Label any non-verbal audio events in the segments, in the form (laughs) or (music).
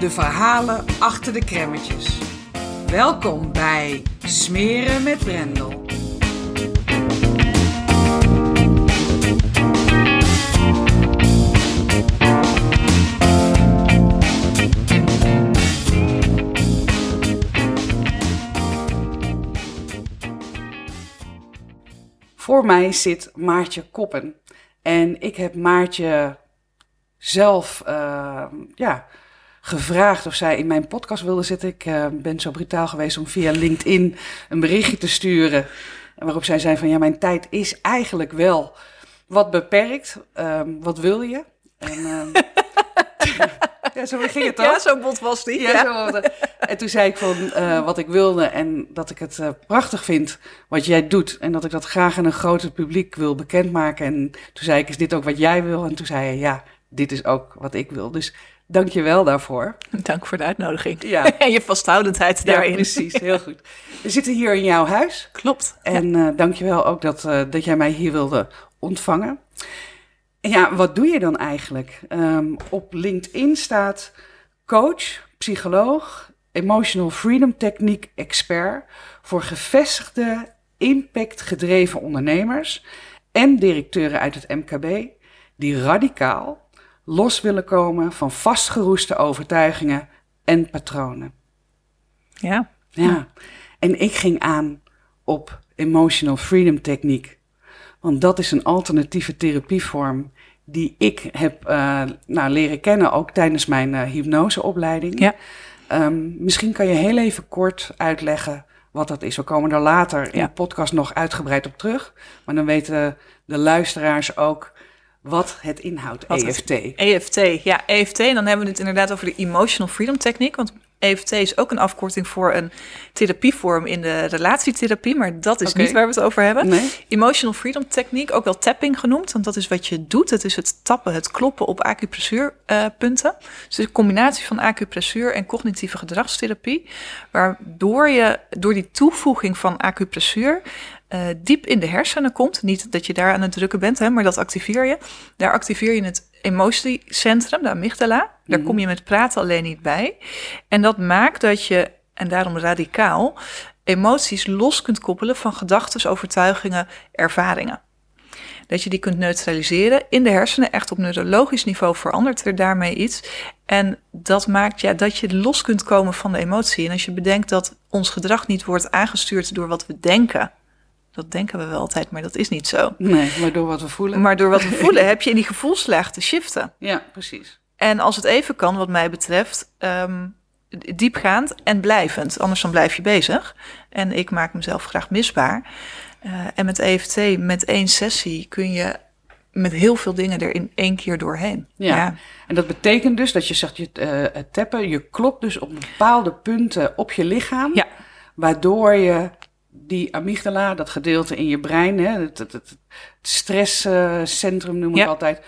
de verhalen achter de kremmetjes. Welkom bij Smeren met Brendel. Voor mij zit Maartje Koppen. En ik heb Maartje zelf uh, ja, gevraagd of zij in mijn podcast wilde zitten. Ik uh, ben zo brutaal geweest om via LinkedIn een berichtje te sturen. Waarop zij zei van ja, mijn tijd is eigenlijk wel wat beperkt. Uh, wat wil je? En, ehm, (laughs) ja, zo ging het toch? Ja, zo bot was die. Ja, ja. Zo, en toen zei ik van uh, wat ik wilde en dat ik het uh, prachtig vind wat jij doet. En dat ik dat graag aan een groter publiek wil bekendmaken. En toen zei ik, is dit ook wat jij wil? En toen zei hij, ja, dit is ook wat ik wil. Dus dank je wel daarvoor. Dank voor de uitnodiging. Ja. (laughs) en je vasthoudendheid daarin. Ja, precies. Heel (laughs) goed. We zitten hier in jouw huis. Klopt. En ja. uh, dank je wel ook dat, dat jij mij hier wilde ontvangen. Ja, wat doe je dan eigenlijk? Um, op LinkedIn staat coach, psycholoog, emotional freedom techniek expert voor gevestigde, impactgedreven ondernemers en directeuren uit het MKB die radicaal los willen komen van vastgeroeste overtuigingen en patronen. Ja. Ja. En ik ging aan op emotional freedom techniek. Want dat is een alternatieve therapievorm die ik heb uh, nou, leren kennen ook tijdens mijn uh, hypnoseopleiding. Ja. Um, misschien kan je heel even kort uitleggen wat dat is. We komen er later in de podcast nog uitgebreid op terug. Maar dan weten de luisteraars ook wat het inhoudt, Wat het- EFT. EFT, E ja, EFT. En dan hebben we het inderdaad over de Emotional Freedom Techniek. Want EFT is ook een afkorting voor een therapievorm in de relatietherapie. Maar dat is niet waar we het over hebben. Nee? Emotional Freedom Techniek, ook wel tapping genoemd. Want dat is wat je doet. Het is het tappen, het kloppen op acupressuurpunten. dus het is een combinatie van acupressuur en cognitieve gedragstherapie. Waardoor je door die toevoeging van acupressuur eh, diep in de hersenen komt. Niet dat je daar aan het drukken bent, hè, maar dat activeer je. Daar activeer je het emotiecentrum, de amygdala. Daar Mhm. kom je met praten alleen niet bij. En dat maakt dat je, en daarom radicaal, emoties los kunt koppelen van gedachten, overtuigingen, ervaringen. Dat je die kunt neutraliseren in de hersenen, echt op neurologisch niveau verandert er daarmee iets. En dat maakt ja, dat je los kunt komen van de emotie. En als je bedenkt dat ons gedrag niet wordt aangestuurd door wat we denken. Dat denken we wel altijd, maar dat is niet zo. Nee, maar door wat we voelen. Maar door wat we (laughs) voelen heb je in die gevoelslaag te shiften. Ja, precies. En als het even kan, wat mij betreft, ehm, diepgaand en blijvend. Anders dan blijf je bezig. En ik maak mezelf graag misbaar. Eh, en met EFT, met één sessie, kun je met heel veel dingen er in één keer doorheen. Ja. En dat betekent dus dat je zegt, je het tappen, je klopt dus op bepaalde punten op je lichaam. Ja. Waardoor je die amygdala, dat gedeelte in je brein, hè, het, het, het stresscentrum noem ik Ja. altijd,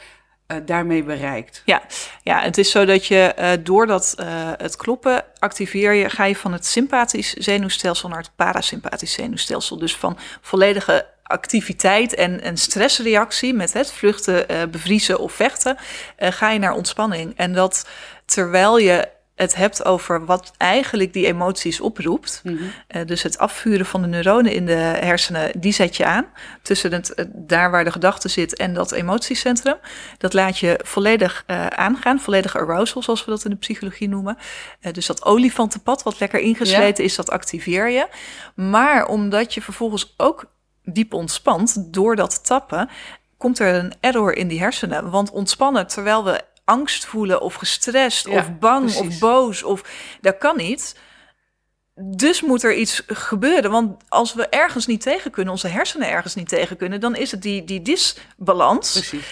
eh, daarmee bereikt. Ja, ja, het is zo dat je eh, door dat, eh, het kloppen activeer je, ga je van het sympathisch zenuwstelsel naar het parasympathisch zenuwstelsel. Dus van volledige activiteit en, en stressreactie met het vluchten, bevriezen of vechten, ga je naar ontspanning. En dat terwijl je het hebt over wat eigenlijk die emoties oproept. Uh, dus het afvuren van de neuronen in de hersenen, die zet je aan. Tussen het, daar waar de gedachte zit en dat emotiecentrum. Dat laat je volledig uh, aangaan, volledig arousal, zoals we dat in de psychologie noemen. dus dat olifantenpad, wat lekker ingesleten ja. is, dat activeer je. Maar omdat je vervolgens ook diep ontspant door dat tappen, komt er een error in die hersenen. Want ontspannen terwijl we angst voelen of gestrest ja, of bang precies. of boos of dat kan niet. Dus moet er iets gebeuren. Want als we ergens niet tegen kunnen, onze hersenen ergens niet tegen kunnen, dan is het die, die disbalans. Precies.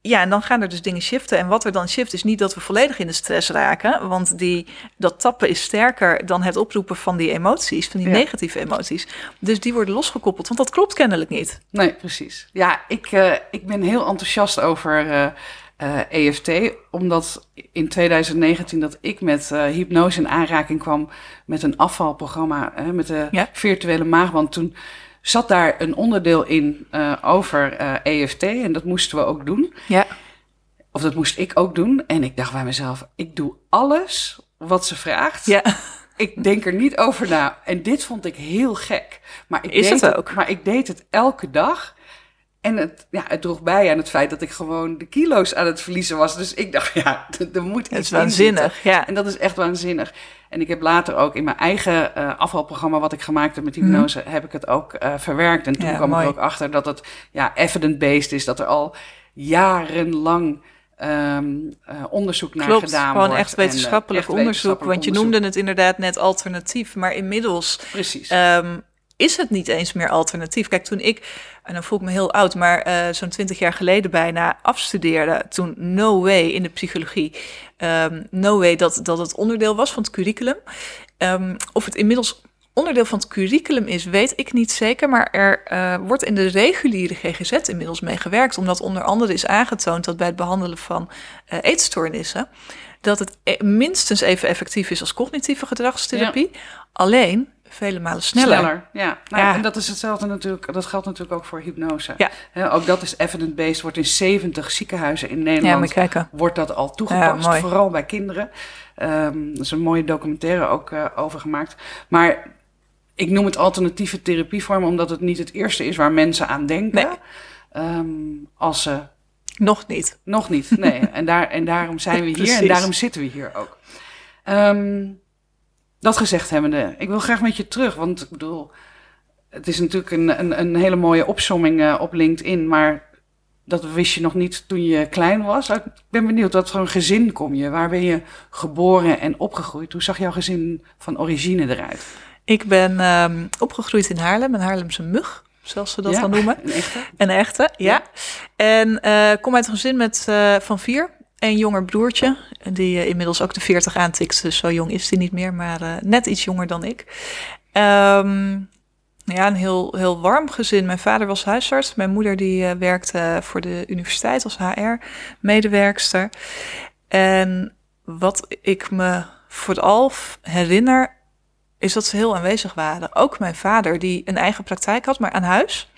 Ja, en dan gaan er dus dingen shiften. En wat er dan shift is niet dat we volledig in de stress raken. Want die, dat tappen is sterker dan het oproepen van die emoties, van die ja. negatieve emoties. Dus die worden losgekoppeld, want dat klopt kennelijk niet. Nee, precies. Ja, ik, uh, ik ben heel enthousiast over uh, uh, EFT. Omdat in 2019 dat ik met hypnose in aanraking kwam met een afvalprogramma, met de ja? virtuele maagband. Toen zat daar een onderdeel in uh, over uh, EFT en dat moesten we ook doen. Ja. Of dat moest ik ook doen. En ik dacht bij mezelf, ik doe alles wat ze vraagt. Ja. Ik denk er niet over na. En dit vond ik heel gek. Maar ik Is deed het ook? maar ik deed het elke dag. En het, ja, het droeg bij aan het feit dat ik gewoon de kilo's aan het verliezen was. Dus ik dacht, ja, (laughs) er moet iets Het is waanzinnig, ja. En dat is echt waanzinnig. En ik heb later ook in mijn eigen uh, afvalprogramma, wat ik gemaakt heb met hypnose, mm. heb ik het ook uh, verwerkt. En toen ja, kwam mooi. ik er ook achter dat het ja, evidence-based is, dat er al jarenlang um, uh, onderzoek naar Klopt, gedaan gewoon wordt. echt wetenschappelijk en, onderzoek. wetenschappelijk want je onderzoek. noemde het inderdaad net alternatief, maar inmiddels Precies. um, is het niet eens meer alternatief. Kijk, toen ik, en dan voel ik me heel oud, maar uh, zo'n twintig jaar geleden bijna afstudeerde, toen no way in de psychologie, um, no way dat, dat het onderdeel was van het curriculum. Um, of het inmiddels onderdeel van het curriculum is, weet ik niet zeker. Maar er uh, wordt in de reguliere GGZ inmiddels mee gewerkt. Omdat onder andere is aangetoond dat bij het behandelen van uh, eetstoornissen. dat het e minstens even effectief is als cognitieve gedragstherapie. Ja. Alleen vele malen sneller. Sneller, ja. Nou, ja. En dat is hetzelfde natuurlijk, dat geldt natuurlijk ook voor hypnose. Ja. He, ook dat is evidence-based, wordt in 70 ziekenhuizen in Nederland ja, wordt dat al toegepast, vooral bij kinderen. Um, er is een mooie documentaire ook uh, over gemaakt. Maar ik noem het alternatieve therapievorm omdat het niet het eerste is waar mensen aan denken. Nee. Um, als ze... Nog niet. Nog niet, nee. (laughs) en, daar, en daarom zijn we hier en daarom zitten we hier ook. Um, dat gezegd hebbende, ik wil graag met je terug, want ik bedoel, het is natuurlijk een, een, een hele mooie opsomming uh, op LinkedIn, maar dat wist je nog niet toen je klein was. Ik ben benieuwd, wat voor een gezin kom je? Waar ben je geboren en opgegroeid? Hoe zag jouw gezin van origine eruit? Ik ben um, opgegroeid in Haarlem, een Haarlemse mug zoals ze dat ja, dan noemen. Een echte? Een echte, ja. ja. En uh, kom uit een gezin met uh, van vier. Een jonger broertje, die uh, inmiddels ook de 40 aantikt. Dus zo jong is hij niet meer, maar uh, net iets jonger dan ik. Um, ja, een heel, heel warm gezin. Mijn vader was huisarts. Mijn moeder die uh, werkte voor de universiteit als HR-medewerkster. En wat ik me vooral herinner, is dat ze heel aanwezig waren. Ook mijn vader, die een eigen praktijk had, maar aan huis.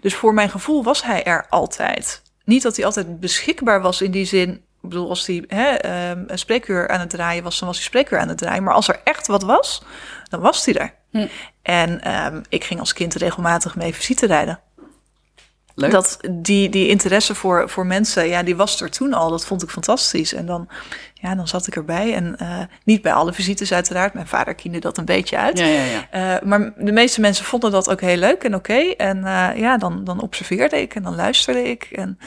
Dus voor mijn gevoel was hij er altijd. Niet dat hij altijd beschikbaar was in die zin ik bedoel, als hij um, een spreekuur aan het draaien was, dan was hij spreekuur aan het draaien. Maar als er echt wat was, dan was hij er. Hm. En um, ik ging als kind regelmatig mee visite rijden. Leuk. Dat die, die interesse voor, voor mensen, ja, die was er toen al. Dat vond ik fantastisch. En dan, ja, dan zat ik erbij. En uh, niet bij alle visites uiteraard. Mijn vader kiende dat een beetje uit. Ja, ja, ja. Uh, maar de meeste mensen vonden dat ook heel leuk en oké. Okay. En uh, ja, dan, dan observeerde ik en dan luisterde ik. En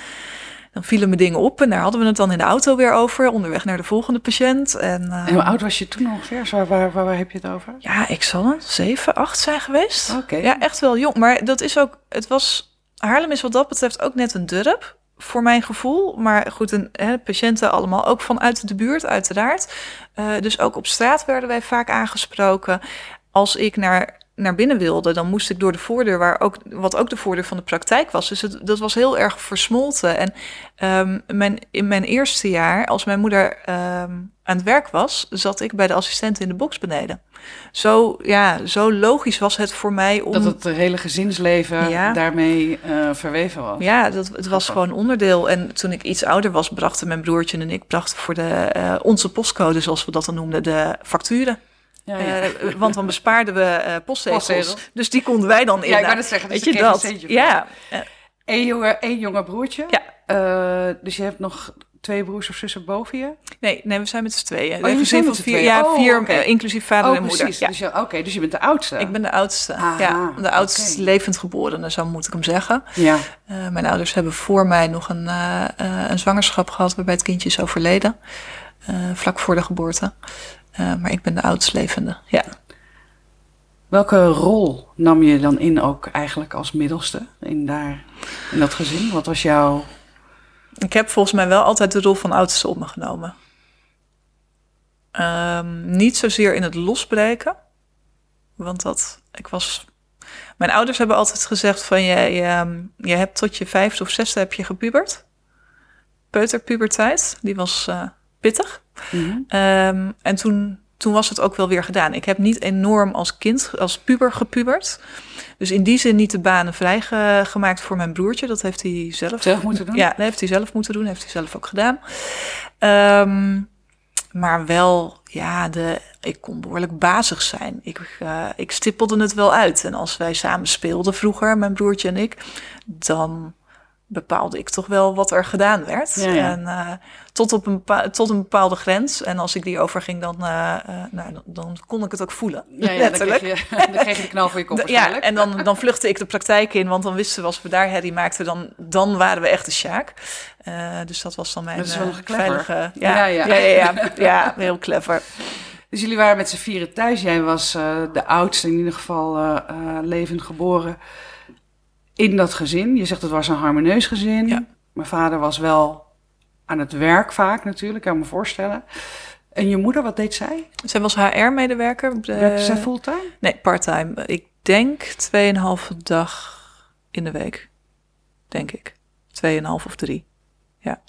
dan vielen me dingen op en daar hadden we het dan in de auto weer over, onderweg naar de volgende patiënt. En, uh, en hoe oud was je toen ongeveer? Waar, waar, waar, waar heb je het over? Ja, ik zal een zeven, acht zijn geweest. Oké. Okay. Ja, echt wel jong. Maar dat is ook, het was, Haarlem is wat dat betreft ook net een dorp, voor mijn gevoel. Maar goed, een, hè, patiënten allemaal ook vanuit de buurt, uiteraard. Uh, dus ook op straat werden wij vaak aangesproken. Als ik naar naar binnen wilde, dan moest ik door de voordeur, waar ook, wat ook de voordeur van de praktijk was. Dus het, dat was heel erg versmolten. En um, mijn, in mijn eerste jaar, als mijn moeder um, aan het werk was, zat ik bij de assistent in de box beneden. Zo, ja, zo logisch was het voor mij om... Dat het hele gezinsleven ja. daarmee uh, verweven was. Ja, dat, het was gewoon onderdeel. En toen ik iets ouder was, brachten mijn broertje en ik brachten voor de, uh, onze postcode, zoals we dat dan noemden, de facturen. Ja, ja. Uh, want dan bespaarden we uh, postzegels. Dus die konden wij dan in. Ja, ik wou het zeggen. Dus Weet je dat? Ja. Eén jonge, één jonge broertje. Ja. Uh, dus je hebt nog twee broers of zussen boven je? Nee, nee we zijn met z'n tweeën. Oh, een gezin van vier, ja, oh, vier okay. uh, inclusief vader oh, en moeder. Precies. Ja. Dus Oké, okay, dus je bent de oudste? Ik ben de oudste, Aha, ja. De oudste okay. levend geboren, zo moet ik hem zeggen. Ja. Uh, mijn ouders hebben voor mij nog een, uh, een zwangerschap gehad... waarbij het kindje is overleden, vlak voor de geboorte. Maar ik ben de oudst levende, ja. Welke rol nam je dan in ook eigenlijk als middelste in, daar, in dat gezin? Wat was jouw ik heb volgens mij wel altijd de rol van oudste op me genomen. Um, niet zozeer in het losbreken. Want dat, ik was. Mijn ouders hebben altijd gezegd van je, je, je hebt tot je vijfde of zesde heb je gepubert. Peuterpuberteit, die was uh, pittig. Mm -hmm. um, en toen toen was het ook wel weer gedaan. Ik heb niet enorm als kind, als puber gepubert. Dus in die zin niet de banen vrijgemaakt voor mijn broertje. Dat heeft hij zelf, zelf moeten doen. Ja, dat heeft hij zelf moeten doen. Heeft hij zelf ook gedaan. Um, maar wel, ja, de, ik kon behoorlijk bazig zijn. Ik, uh, ik stippelde het wel uit. En als wij samen speelden vroeger, mijn broertje en ik, dan bepaalde ik toch wel wat er gedaan werd. Ja, ja. En uh, tot, op een tot een bepaalde grens. En als ik die overging, dan, uh, uh, nou, dan, dan, kon ik het ook voelen. Ja, ja letterlijk. Dan kreeg, je, (laughs) dan kreeg je de knal voor je kop (laughs) Ja, en dan, dan vluchtte ik de praktijk in. Want dan wisten we, als we daar herrie maakten, dan, dan waren we echt de sjaak. dus dat was dan mijn dat is wel veilige... Ja, ja, ja. Ja, ja, ja, (laughs) ja, heel clever. Dus jullie waren met z'n vieren thuis. Jij was de oudste, in ieder geval levend geboren in dat gezin. Je zegt het was een harmonieus gezin. Ja. Mijn vader was wel aan het werk vaak natuurlijk, kan ik me voorstellen. En je moeder, wat deed zij? Zij was HR-medewerker. Werkte zij fulltime? Nee, parttime. Ik denk 2,5 dag in de week. Denk ik. 2,5 of 3. Ja.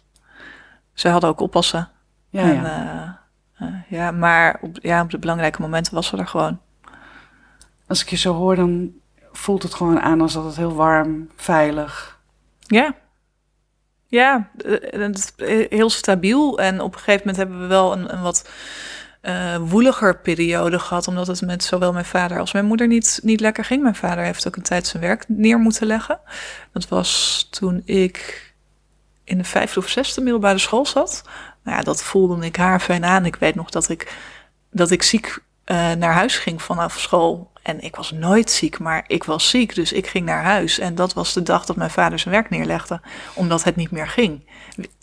Zij hadden ook oppassen. Ja, en, ja. Uh, uh, ja maar op, ja, op de belangrijke momenten was ze er gewoon. Als ik je zo hoor, dan voelt het gewoon aan als dat het heel warm, veilig. Ja. Ja, eh, is heel stabiel. En op een gegeven moment hebben we wel een, een wat uh, woeliger periode gehad. Omdat het met zowel mijn vader als mijn moeder niet, niet lekker ging. Mijn vader heeft ook een tijd zijn werk neer moeten leggen. Dat was toen ik in de vijfde of zesde middelbare school zat. Nou ja, dat voelde ik haar fijn aan. Ik weet nog dat ik, dat ik ziek uh, naar huis ging vanaf school. En ik was nooit ziek, maar ik was ziek, dus ik ging naar huis. En dat was de dag dat mijn vader zijn werk neerlegde, omdat het niet meer ging.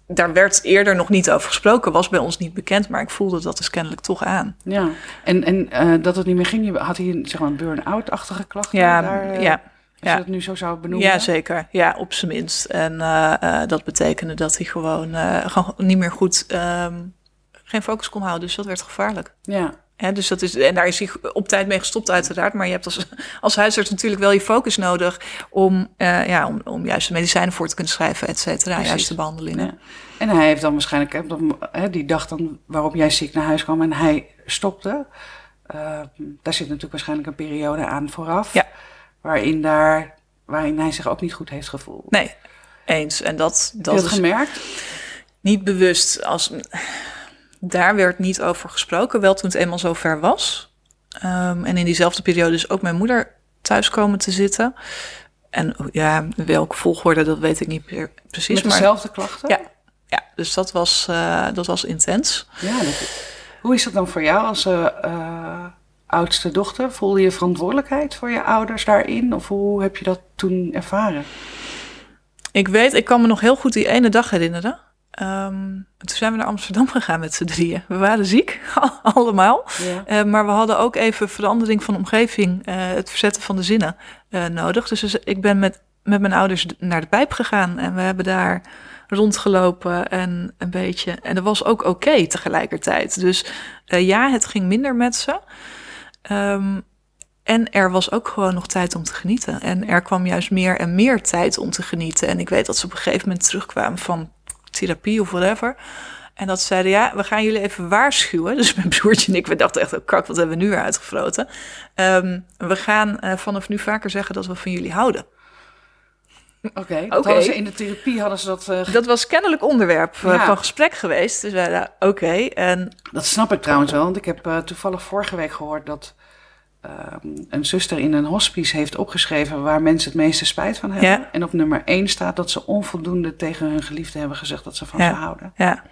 Daar werd eerder nog niet over gesproken, was bij ons niet bekend, maar ik voelde dat dus kennelijk toch aan. Ja, en, en uh, dat het niet meer ging, had hij zeg maar, een burn-out-achtige klachten? Ja, daar, uh, ja. Als ja. je dat nu zo zou benoemen? Ja, zeker. Ja, op zijn minst. En uh, dat betekende dat hij gewoon, gewoon niet meer goed um, geen focus kon houden. Dus dat werd gevaarlijk. Ja dus dat is, en daar is hij op tijd mee gestopt, uiteraard. Maar je hebt als, als huisarts natuurlijk wel je focus nodig om, uh, ja, om, om juist de medicijnen voor te kunnen schrijven, et cetera. Juist de behandelingen. Ja. En hij heeft dan waarschijnlijk, hè, die dag dan waarop jij ziek naar huis kwam en hij stopte. Uh, daar zit natuurlijk waarschijnlijk een periode aan vooraf. Ja. Waarin, daar, waarin hij zich ook niet goed heeft gevoeld. Nee, eens. En dat, dat dat gemerkt? Niet bewust als daar werd niet over gesproken, wel toen het eenmaal zover was. Um, en in diezelfde periode is ook mijn moeder thuis komen te zitten. En ja, welke volgorde, dat weet ik niet meer precies. Met dezelfde maar, klachten? Ja, ja dus dat was, uh, dat was intens. Ja, dat, hoe is dat dan voor jou als uh, uh, oudste dochter? Voel je verantwoordelijkheid voor je ouders daarin? Of hoe heb je dat toen ervaren? Ik weet, ik kan me nog heel goed die ene dag herinneren. Um, toen zijn we naar Amsterdam (laughs) gegaan met z'n drieën. We waren ziek, (laughs) allemaal. Ja. Uh, maar we hadden ook even verandering van omgeving, uh, het verzetten van de zinnen uh, nodig. Dus, dus ik ben met, met mijn ouders naar de pijp gegaan en we hebben daar rondgelopen en een beetje. En dat was ook oké okay tegelijkertijd. Dus ja, het ging minder met ze. Um, En er was ook gewoon nog tijd om te genieten. En er kwam juist meer en meer tijd om te genieten. En ik weet dat ze op een gegeven moment terugkwamen van therapie of whatever. En dat ze zeiden, ja, we gaan jullie even waarschuwen. (laughs) Dus mijn broertje en ik, we dachten echt, oh kak, wat hebben we nu weer uitgefroten. Ehm, we gaan uh, vanaf nu vaker zeggen dat we van jullie houden. Oké, okay, ze in de therapie hadden ze dat... Uh... Dat was kennelijk onderwerp uh, ja. van gesprek geweest. Dus wij oké. Okay, en... Dat snap ik trouwens wel, want ik heb toevallig vorige week gehoord dat een zuster in een hospice heeft opgeschreven waar mensen het meeste spijt van hebben. Ja. En op nummer 1 staat dat ze onvoldoende tegen hun geliefde hebben gezegd dat ze van ja. ze houden. Ja.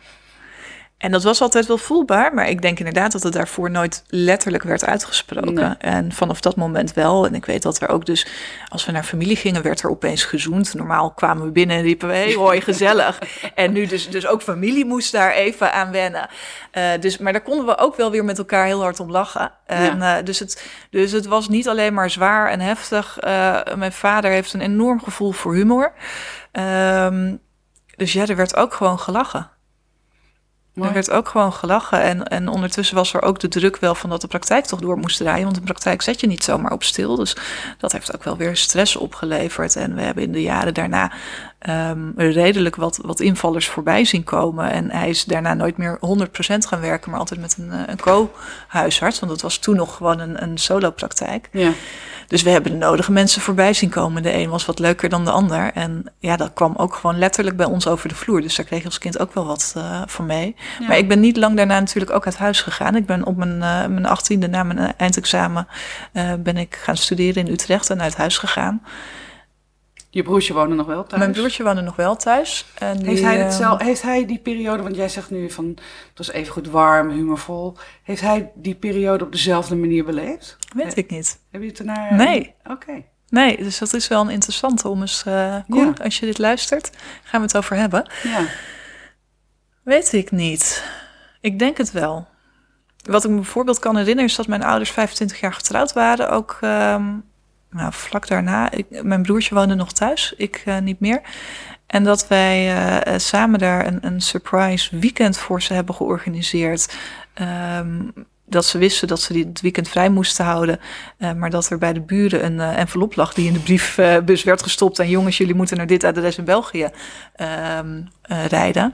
En dat was altijd wel voelbaar, maar ik denk inderdaad dat het daarvoor nooit letterlijk werd uitgesproken. Nee. En vanaf dat moment wel. En ik weet dat er ook dus, als we naar familie gingen, werd er opeens gezoend. Normaal kwamen we binnen en riepen we, hey hoi, gezellig. (laughs) en nu dus, dus ook familie moest daar even aan wennen. Uh, dus, maar daar konden we ook wel weer met elkaar heel hard om lachen. En, ja. uh, dus, het, dus het was niet alleen maar zwaar en heftig. Uh, mijn vader heeft een enorm gevoel voor humor. Um, dus ja, er werd ook gewoon gelachen. Mooi. Er werd ook gewoon gelachen. En, en ondertussen was er ook de druk wel van dat de praktijk toch door moest draaien. Want de praktijk zet je niet zomaar op stil. Dus dat heeft ook wel weer stress opgeleverd. En we hebben in de jaren daarna um, redelijk wat, wat invallers voorbij zien komen. En hij is daarna nooit meer 100% gaan werken, maar altijd met een, een co-huisarts. Want dat was toen nog gewoon een, een solo-praktijk. Ja. Dus we hebben de nodige mensen voorbij zien komen. De een was wat leuker dan de ander. En ja, dat kwam ook gewoon letterlijk bij ons over de vloer. Dus daar kreeg je als kind ook wel wat uh, van mee. Ja. Maar ik ben niet lang daarna natuurlijk ook uit huis gegaan. Ik ben op mijn, uh, mijn achttiende na mijn eindexamen uh, ben ik gaan studeren in Utrecht en uit huis gegaan. Je broertje woonde nog wel thuis? Mijn broertje woonde nog wel thuis. En heeft, hij het zelf, heeft hij die periode, want jij zegt nu van het was even goed warm, humorvol. Heeft hij die periode op dezelfde manier beleefd? Weet ik niet. Heb je het ernaar? Nee. Oké. Okay. Nee, dus dat is wel een interessante om eens, uh, Koen, ja. als je dit luistert, gaan we het over hebben. Ja. Weet ik niet. Ik denk het wel. Wat ik me bijvoorbeeld kan herinneren is dat mijn ouders 25 jaar getrouwd waren. Ook um, nou, vlak daarna, ik, mijn broertje woonde nog thuis, ik uh, niet meer. En dat wij uh, samen daar een, een surprise weekend voor ze hebben georganiseerd. Um, dat ze wisten dat ze het weekend vrij moesten houden. Uh, maar dat er bij de buren een uh, envelop lag die in de briefbus werd gestopt. En jongens, jullie moeten naar dit adres in België uh, rijden.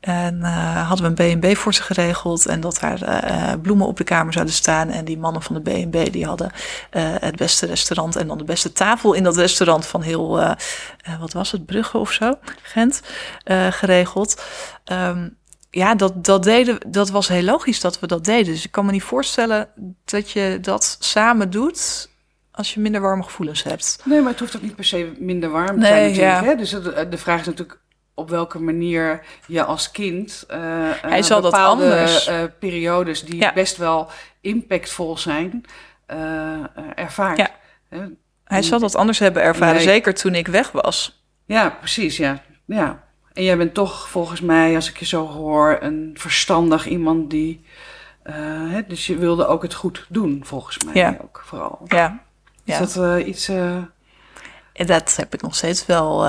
En hadden we een B&B voor ze geregeld. En dat daar bloemen op de kamer zouden staan. En die mannen van de B&B die hadden het beste restaurant. En dan de beste tafel in dat restaurant van heel, wat was het, Brugge of zo, Gent, geregeld. Um, ja, dat, dat, deden, dat was heel logisch dat we dat deden. Dus ik kan me niet voorstellen dat je dat samen doet als je minder warme gevoelens hebt. Nee, maar het hoeft ook niet per se minder warm te zijn natuurlijk. Ja. Hè? Dus de, de vraag is natuurlijk op welke manier je als kind uh, Hij zal bepaalde dat anders. Uh, periodes die ja. best wel impactvol zijn, uh, ervaart. Ja. Hij zal dat anders hebben ervaren, nee. zeker toen ik weg was. Ja, precies, ja. ja. En jij bent toch volgens mij, als ik je zo hoor, een verstandig iemand die. Uh, hè, dus je wilde ook het goed doen, volgens mij ja. ook vooral. Ja. Is ja. dat uh, iets. Uh... En dat heb ik nog steeds wel.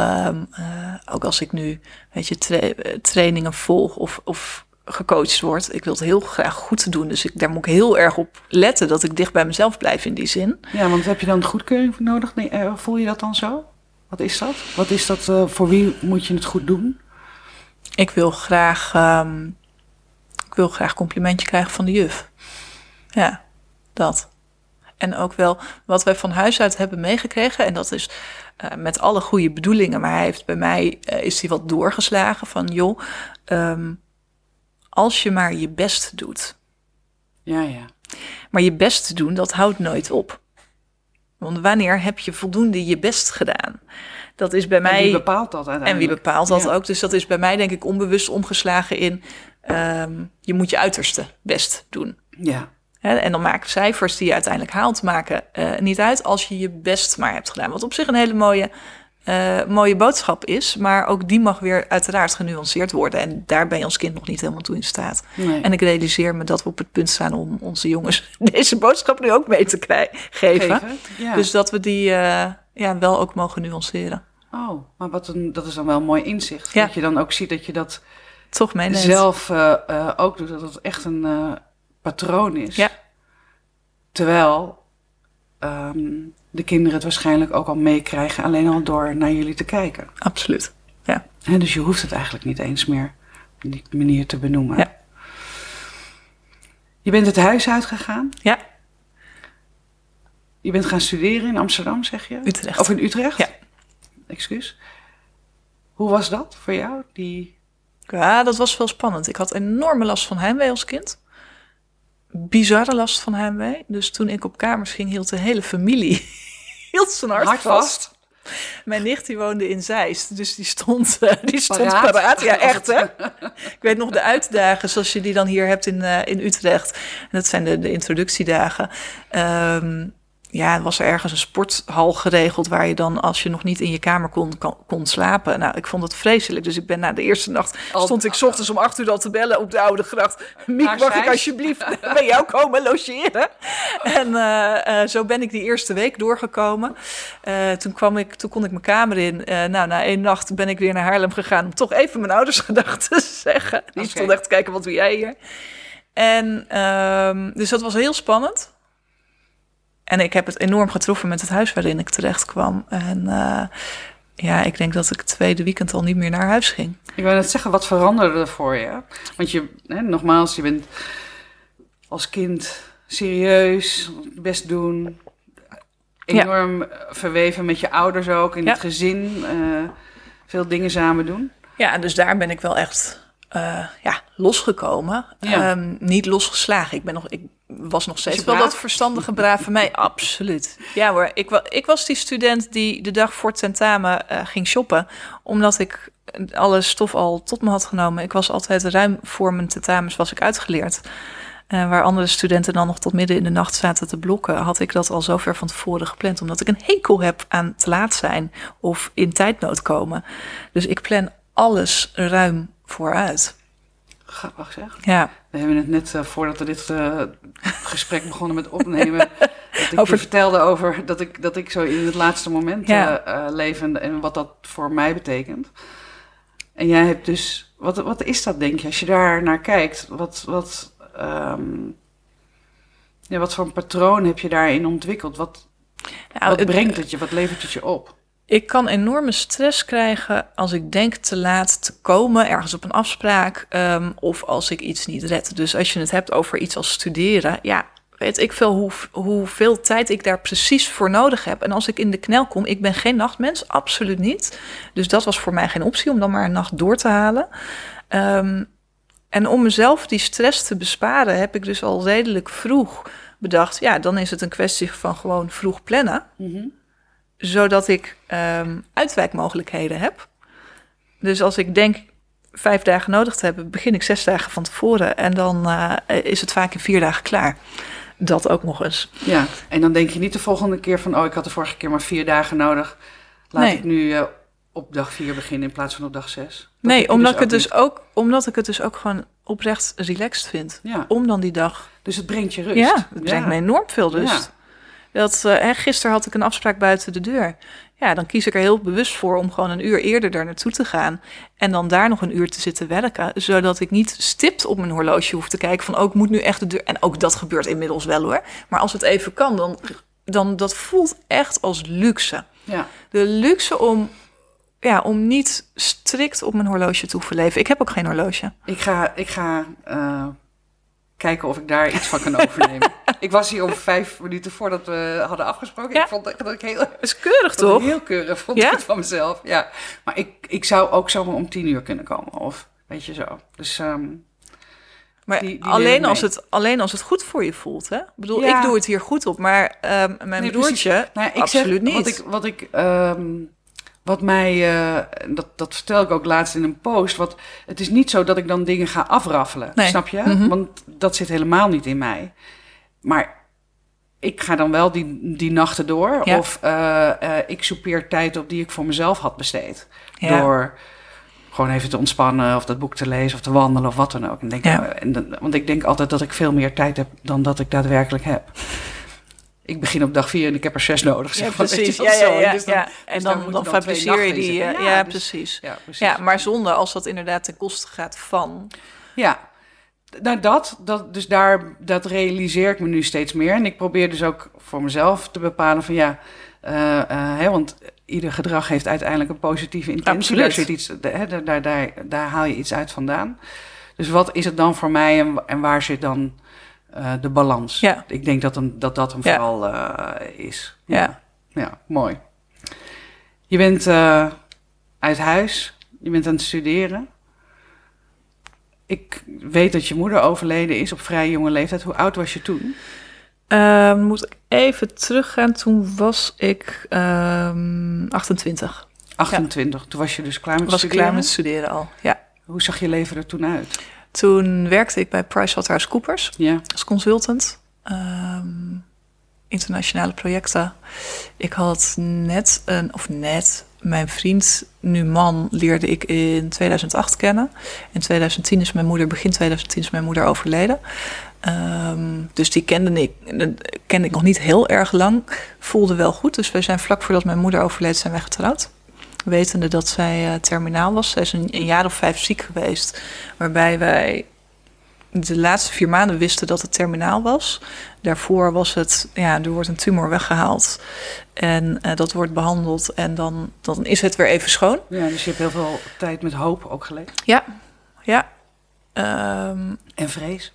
ook als ik nu, weet je, tra trainingen volg of, of gecoacht word. Ik wil het heel graag goed doen. Dus ik, daar moet ik heel erg op letten dat ik dicht bij mezelf blijf in die zin. Ja, want heb je dan goedkeuring voor nodig? Nee, voel je dat dan zo? Wat is dat? Wat is dat? Uh, voor wie moet je het goed doen? Ik wil graag, um, ik wil graag complimentje krijgen van de juf. Ja, dat. En ook wel wat wij van huis uit hebben meegekregen. En dat is uh, met alle goede bedoelingen. Maar hij heeft bij mij, uh, is hij wat doorgeslagen van... joh, um, als je maar je best doet. Ja, ja. Maar je best doen, dat houdt nooit op. Want wanneer heb je voldoende je best gedaan? Dat is bij mij. En wie bepaalt dat uiteindelijk? En wie bepaalt dat ja. ook? Dus dat is bij mij, denk ik, onbewust omgeslagen in. Um, je moet je uiterste best doen. Ja. He, en dan maken cijfers die je uiteindelijk haalt, maken uh, niet uit als je je best maar hebt gedaan. Wat op zich een hele mooie, uh, mooie boodschap is. Maar ook die mag weer uiteraard genuanceerd worden. En daar ben je als kind nog niet helemaal toe in staat. Nee. En ik realiseer me dat we op het punt staan om onze jongens (laughs) deze boodschap nu ook mee te krijgen, geven. ja. Dus dat we die uh, ja, wel ook mogen nuanceren. Oh, maar wat een, dat is dan wel een mooi inzicht. Ja. Dat je dan ook ziet dat je dat toch meeneemt. zelf uh, uh, ook doet. Dat het echt een patroon is. Ja. Terwijl ehm, de kinderen het waarschijnlijk ook al meekrijgen, alleen al door naar jullie te kijken. Absoluut. Ja. Dus je hoeft het eigenlijk niet eens meer op die manier te benoemen. Ja. Je bent het huis uitgegaan. Ja, Je bent gaan studeren in Amsterdam, zeg je? Utrecht. Of in Utrecht? Ja. Excuus. Hoe was dat voor jou? Die... Ja, dat was wel spannend. Ik had enorme last van heimwee als kind. Bizarre last van heimwee. Dus toen ik op kamers ging, hield de hele familie (laughs) hield zijn hart, Hard vast. Mijn nicht die woonde in Zeist, dus die stond, eh, die stond Paraat. paraat. Ja, (laughs) echt hè. Ik weet nog de uitdagen zoals je die dan hier hebt in, eh, in Utrecht. En dat zijn de, de introductiedagen. Ehm, ja, was er ergens een sporthal geregeld waar je dan, als je nog niet in je kamer kon, kon, kon slapen. Nou, ik vond het vreselijk. Dus ik ben na de eerste nacht, Al- stond ik 's ochtends om acht uur al te bellen op de Oude Gracht. Miek, mag ik alsjeblieft (laughs) bij jou komen logeren? En eh, eh, zo ben ik die eerste week doorgekomen. Eh, toen, kwam ik, toen kon ik mijn kamer in. Nou, na één nacht ben ik weer naar Haarlem gegaan om toch even mijn ouders (laughs) gedag te zeggen. Die stond echt te kijken, wat doe jij hier? En ehm, dus dat was heel spannend. En ik heb het enorm getroffen met het huis waarin ik terecht kwam. En eh, ja, ik denk dat ik het tweede weekend al niet meer naar huis ging. Ik wil net zeggen, wat veranderde er voor je? Want je, hè, nogmaals, je bent als kind serieus, best doen. Enorm verweven met je ouders ook, in Ja. het gezin. eh, veel dingen samen doen. Ja, dus daar ben ik wel echt eh, ja, losgekomen. Ja. Ehm, niet losgeslagen. Ik, ben nog, ik was nog steeds wel dat verstandige, brave mij. (laughs) Absoluut. Ja hoor, ik, wa ik was die student die de dag voor het tentamen eh, ging shoppen. Omdat ik alle stof al tot me had genomen. Ik was altijd ruim voor mijn tentamens was ik uitgeleerd. Eh, waar andere studenten dan nog tot midden in de nacht zaten te blokken, had ik dat al zo ver van tevoren gepland. Omdat ik een hekel heb aan te laat zijn of in tijdnood komen. Dus ik plan alles ruim vooruit. Grappig zeg. Ja, We hebben het net, eh, voordat we dit eh, gesprek begonnen met opnemen... (laughs) dat ik Over- je vertelde over dat ik, dat ik zo in het laatste moment Ja. eh, leef... En, en wat dat voor mij betekent. En jij hebt dus... Wat, wat is dat, denk je, als je daar naar kijkt? Wat, wat, ehm, ja, wat voor een patroon heb je daarin ontwikkeld? Wat, Nou, wat het- brengt het je? Wat levert het je op? Ik kan enorme stress krijgen als ik denk te laat te komen ergens op een afspraak ehm, of als ik iets niet red. Dus als je het hebt over iets als studeren, ja, weet ik veel hoe, hoeveel tijd ik daar precies voor nodig heb. En als ik in de knel kom, ik ben geen nachtmens, absoluut niet. Dus dat was voor mij geen optie om dan maar een nacht door te halen. Ehm, en om mezelf die stress te besparen, heb ik dus al redelijk vroeg bedacht, ja, dan is het een kwestie van gewoon vroeg plannen zodat ik ehm, uitwijkmogelijkheden heb. Dus als ik denk vijf dagen nodig te hebben, begin ik zes dagen van tevoren en dan eh, is het vaak in vier dagen klaar. Dat ook nog eens. Ja, en dan denk je niet de volgende keer van... oh, ik had de vorige keer maar vier dagen nodig. Laat Nee. ik nu eh, op dag vier beginnen in plaats van op dag zes. Dat nee, je omdat, ik het dus ook, omdat ik het dus ook gewoon oprecht relaxed vind. Ja, Om dan die dag. dus het brengt je rust. Ja, het brengt me enorm veel rust. Ja. Dat, eh, hè, gisteren had ik een afspraak buiten de deur. Ja, dan kies ik er heel bewust voor om gewoon een uur eerder daar naartoe te gaan. En dan daar nog een uur te zitten werken. Zodat ik niet stipt op mijn horloge hoef te kijken van... oh, ik moet nu echt de deur... En ook dat gebeurt inmiddels wel hoor. Maar als het even kan, dan, dan dat voelt echt als luxe. Ja. De luxe om, ja, om niet strikt op mijn horloge te hoeven leven. Ik heb ook geen horloge. Ik ga, ik ga eh, kijken of ik daar iets van kan overnemen. (laughs) ik was hier om vijf minuten voordat we hadden afgesproken. Ja. Ik vond dat ik heel, Dat is keurig (laughs) toch? heel keurig vond Ja? ik het van mezelf. Ja. Maar ik, ik zou ook zomaar om tien uur kunnen komen. Of weet je zo. Dus ehm, Maar Die- die alleen, als het, alleen als het goed voor je voelt. Hè? Ik bedoel, Ja. ik doe het hier goed op, maar ehm, mijn Nee, broertje. Nou ik absoluut zeg, niet. Wat ik, wat ik, ehm, wat mij, eh, dat, dat vertel ik ook laatst in een post. Wat, het is niet zo dat ik dan dingen ga afraffelen, Nee. snap je? Mhm. Want dat zit helemaal niet in mij. Maar ik ga dan wel die, die nachten door. Ja. Of eh, eh, ik soupeer tijd op die ik voor mezelf had besteed. Ja. Door gewoon even te ontspannen of dat boek te lezen of te wandelen of wat dan ook. En denk, Ja. en dan- want ik denk altijd dat ik veel meer tijd heb dan dat ik daadwerkelijk heb. Ik begin op dag vier en ik heb er zes nodig. Zeg precies. (laughs) Ja, ja, Dus dan- ja. En dus dan, dan fabriceer je die. eh, Ja, Ja, dus- precies. Ja, precies. Ja, maar zonde als dat inderdaad ten koste gaat van. Ja. Nou, dat, dat, dus daar, dat realiseer ik me nu steeds meer. En ik probeer dus ook voor mezelf te bepalen van ja, eh, eh, hè, want ieder gedrag heeft uiteindelijk een positieve intentie. Absoluut. Daar, zit iets, hè, daar, daar, daar, daar haal je iets uit vandaan. Dus wat is het dan voor mij en, en waar zit dan eh, de balans? Ja. Ik denk dat hem, dat, dat hem Ja. vooral is. Ja. Ja, mooi. Je bent uit huis, je bent aan het studeren. Ik weet dat je moeder overleden is op vrij jonge leeftijd. Hoe oud was je toen? Ehm, moet ik even teruggaan. Toen was ik ehm 28. 28. Toen was je dus klaar met Was studeren. klaar met studeren al. Ja. Hoe zag je leven er toen uit? Toen werkte ik bij PricewaterhouseCoopers Ja, als consultant. Ehm, internationale projecten. Ik had net een, of net, mijn vriend, nu man, leerde ik in 2008 kennen. In 2010 is mijn moeder, begin 2010 is mijn moeder overleden. Ehm, dus die kende ik, kende ik nog niet heel erg lang. Voelde wel goed. Dus wij zijn vlak voordat mijn moeder overleed, zijn wij getrouwd. Wetende dat zij eh, terminaal was. Zij is een, een jaar of vijf ziek geweest. Waarbij wij de laatste vier maanden wisten dat het terminaal was. Daarvoor was het, ja, er wordt een tumor weggehaald. En eh, dat wordt behandeld. En dan, dan is het weer even schoon. ja, dus je hebt heel veel tijd met hoop ook geleefd. Ja, ja. Ehm, En vrees.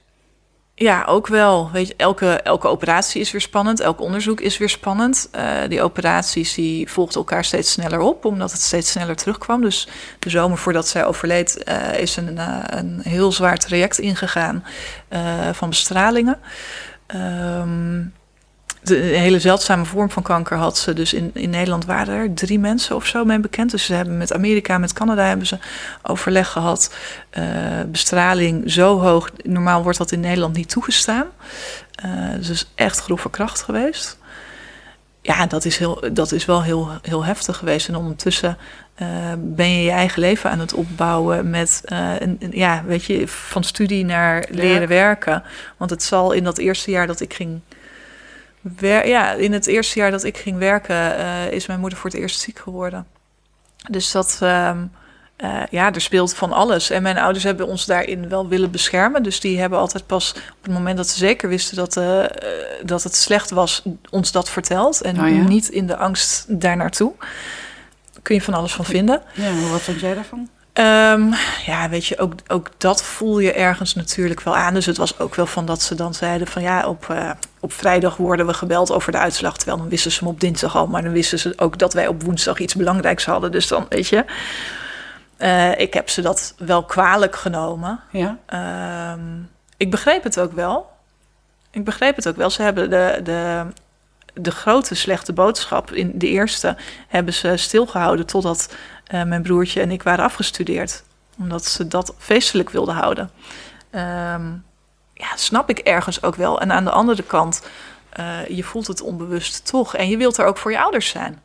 Ja, ook wel. Weet je, elke, elke operatie is weer spannend. Elk onderzoek is weer spannend. Eh, die operaties die volgden elkaar steeds sneller op, omdat het steeds sneller terugkwam. Dus de zomer voordat zij overleed, eh, is een, eh, een heel zwaar traject ingegaan van bestralingen. Ehm, de, een hele zeldzame vorm van kanker had ze. Dus in, in Nederland waren er drie mensen of zo mee bekend. Dus ze hebben met Amerika, met Canada hebben ze overleg gehad. Eh, bestraling zo hoog. Normaal wordt dat in Nederland niet toegestaan. Eh, dus echt grove kracht geweest. Ja, dat is, heel, dat is wel heel, heel heftig geweest. En ondertussen eh, ben je je eigen leven aan het opbouwen met, een, een- ja, weet je, van studie naar leren Ja. werken. Want het zal in dat eerste jaar dat ik ging ja, in het eerste jaar dat ik ging werken, eh, is mijn moeder voor het eerst ziek geworden. Dus dat, ehm, eh, ja, er speelt van alles. En mijn ouders hebben ons daarin wel willen beschermen. Dus die hebben altijd pas op het moment dat ze zeker wisten dat, eh, dat het slecht was, ons dat verteld. En Oh ja? niet in de angst daar naartoe. Kun je van alles van vinden. Ja, wat vond jij daarvan? Ehm, ja, weet je, ook, ook dat voel je ergens natuurlijk wel aan. Dus het was ook wel van dat ze dan zeiden van ja, op, eh, op vrijdag worden we gebeld over de uitslag. Terwijl dan wisten ze hem op dinsdag al, maar dan wisten ze ook dat wij op woensdag iets belangrijks hadden. Dus dan, weet je, eh, ik heb ze dat wel kwalijk genomen. Ja, Ehm, ik begreep het ook wel. Ik begreep het ook wel. Ze hebben de, de, de grote slechte boodschap in de eerste hebben ze stilgehouden totdat eh, mijn broertje en ik waren afgestudeerd. Omdat ze dat feestelijk wilden houden. Ehm, ja, snap ik ergens ook wel. En aan de andere kant, eh, je voelt het onbewust toch. En je wilt er ook voor je ouders zijn.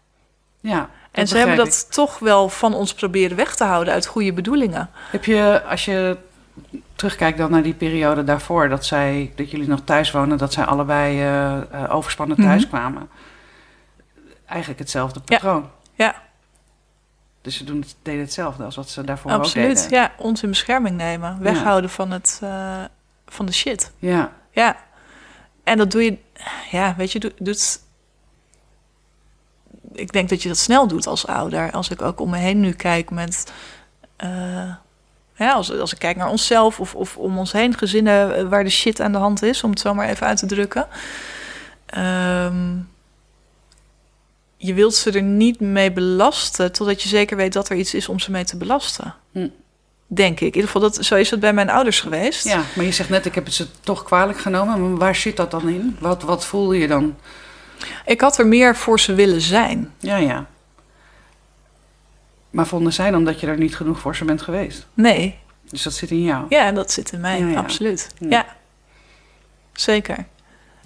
ja. En ze hebben dat toch wel van ons proberen weg te houden uit goede bedoelingen. Heb je, als je terugkijkt dan naar die periode daarvoor, dat, zij, dat jullie nog thuis wonen, dat zij allebei eh, overspannen thuis Mhm. kwamen. Eigenlijk hetzelfde patroon. Ja. Dus ze doen het, deden hetzelfde als wat ze daarvoor ook Absoluut, deden. ja. Ons in bescherming nemen. Weghouden van, het, eh, van de shit. Ja, Ja. En dat doe je... Ja, weet je, doe- doet... Ik denk dat je dat snel doet als ouder. Als ik ook om me heen nu kijk met... eh, ja, als, als ik kijk naar onszelf of, of om ons heen gezinnen eh, waar de shit aan de hand is, om het zo maar even uit te drukken. Ehm, je wilt ze er niet mee belasten totdat je zeker weet dat er iets is om ze mee te belasten. Hm. Denk ik. In ieder geval, dat, zo is het bij mijn ouders geweest. ja, maar je zegt net, ik heb het ze toch kwalijk genomen. Maar waar zit dat dan in? Wat, wat voel je dan? Ik had er meer voor ze willen zijn. Ja, ja. Maar vonden zij dan dat je er niet genoeg voor ze bent geweest? Nee, Dus dat zit in jou? ja, dat zit in mij, Ja, ja. absoluut. Ja. Ja, zeker.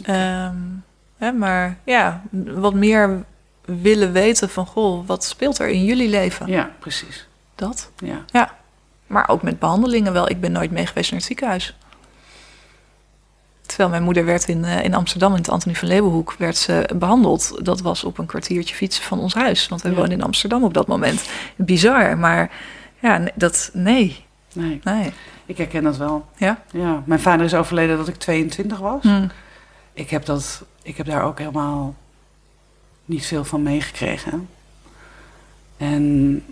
Ehm, hè, maar ja, wat meer willen weten van, goh, wat speelt er in jullie leven? Ja, precies. Dat. Ja. Ja, maar ook met behandelingen wel. Ik ben nooit mee geweest naar het ziekenhuis. Terwijl mijn moeder werd in, eh, in Amsterdam, in het Antonie van Leeuwenhoek, werd ze behandeld. Dat was op een kwartiertje fietsen van ons huis. Want we Ja. woonden in Amsterdam op dat moment. Bizar, maar ja, dat, nee, Nee. nee. Ik herken dat wel. Ja? Ja, mijn vader is overleden dat ik 22 was. Hm. Ik heb, dat, ik heb daar ook helemaal niet veel van meegekregen. En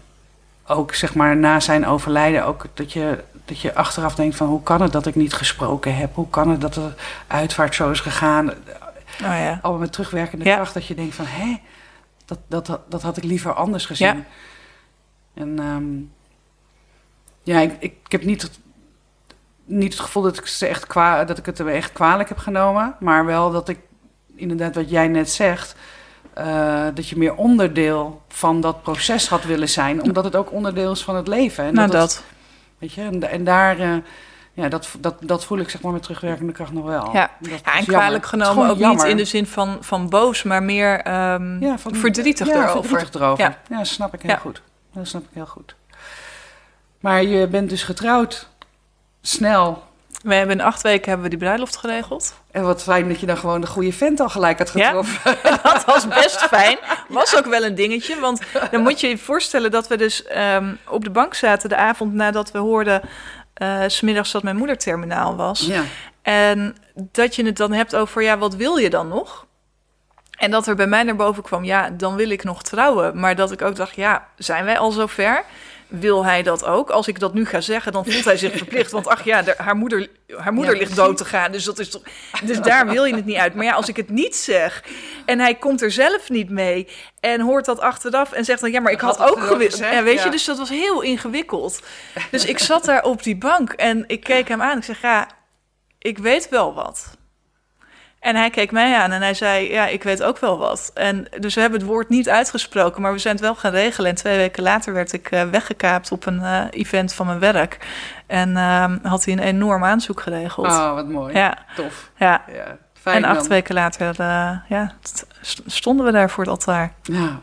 ook zeg maar na zijn overlijden, ook dat je, dat je achteraf denkt van hoe kan het dat ik niet gesproken heb? Hoe kan het dat de uitvaart zo is gegaan? Oh ja. Allemaal met terugwerkende Ja. kracht dat je denkt van hé, dat, dat, dat, had ik liever anders gezien. Ja. En ehm, ja, ik, ik, ik heb niet, het- niet het gevoel dat ik, ze echt kwa, dat ik het er echt kwalijk heb genomen. Maar wel dat ik, inderdaad wat jij net zegt... eh, dat je meer onderdeel van dat proces had willen zijn. Omdat het ook onderdeel is van het leven. En Nou, dat, dat. het- weet je, en, en daar... eh, ja, dat, dat, dat voel ik zeg maar met terugwerkende kracht nog wel. Ja. Ja, en kwalijk genomen ook jammer. niet in de zin van, van boos, maar meer ehm, Ja, van- verdrietig ja, erover. verdrietig erover. Ja. Ja, snap ik heel Ja. goed. Dat snap ik heel goed. Maar je bent dus getrouwd. Snel. We hebben in acht weken hebben we die bruiloft geregeld. En wat fijn dat je dan gewoon de goede vent al gelijk had Ja. getroffen. (laughs) Dat was best fijn. (laughs) Was ook wel een dingetje. Want dan moet je je voorstellen dat we dus ehm, op de bank zaten de avond nadat we hoorden... eh, s smiddags dat mijn moeder terminaal was. Ja. En dat je het dan hebt over, ja, wat wil je dan nog? En dat er bij mij naar boven kwam, ja, dan wil ik nog trouwen. Maar dat ik ook dacht, ja, zijn wij al zover? Wil hij dat ook? Als ik dat nu ga zeggen, dan voelt hij zich (laughs) verplicht. Want ach ja, de- haar moeder, haar moeder Ja, ligt dood te gaan. Dus, dat is toch, dus daar wil je het niet uit. Maar ja, als ik het niet zeg en hij komt er zelf niet mee... en hoort dat achteraf en zegt dan... ja, maar ik had ook gewist. Ja, weet ja. je, dus dat was heel ingewikkeld. Dus ik (laughs) zat daar op die bank en ik keek hem aan. Ik zeg, ja, ik weet wel wat. En hij keek mij aan en hij zei, ja, ik weet ook wel wat. En dus we hebben het woord niet uitgesproken, maar we zijn het wel gaan regelen. En twee weken later werd ik eh, weggekaapt op een eh, event van mijn werk. En ehm, had hij een enorm aanzoek geregeld. Oh, wat mooi. Ja, Tof. ja. Ja, fijn En acht dan. weken later eh, ja, st- stonden we daar voor het altaar. Ja.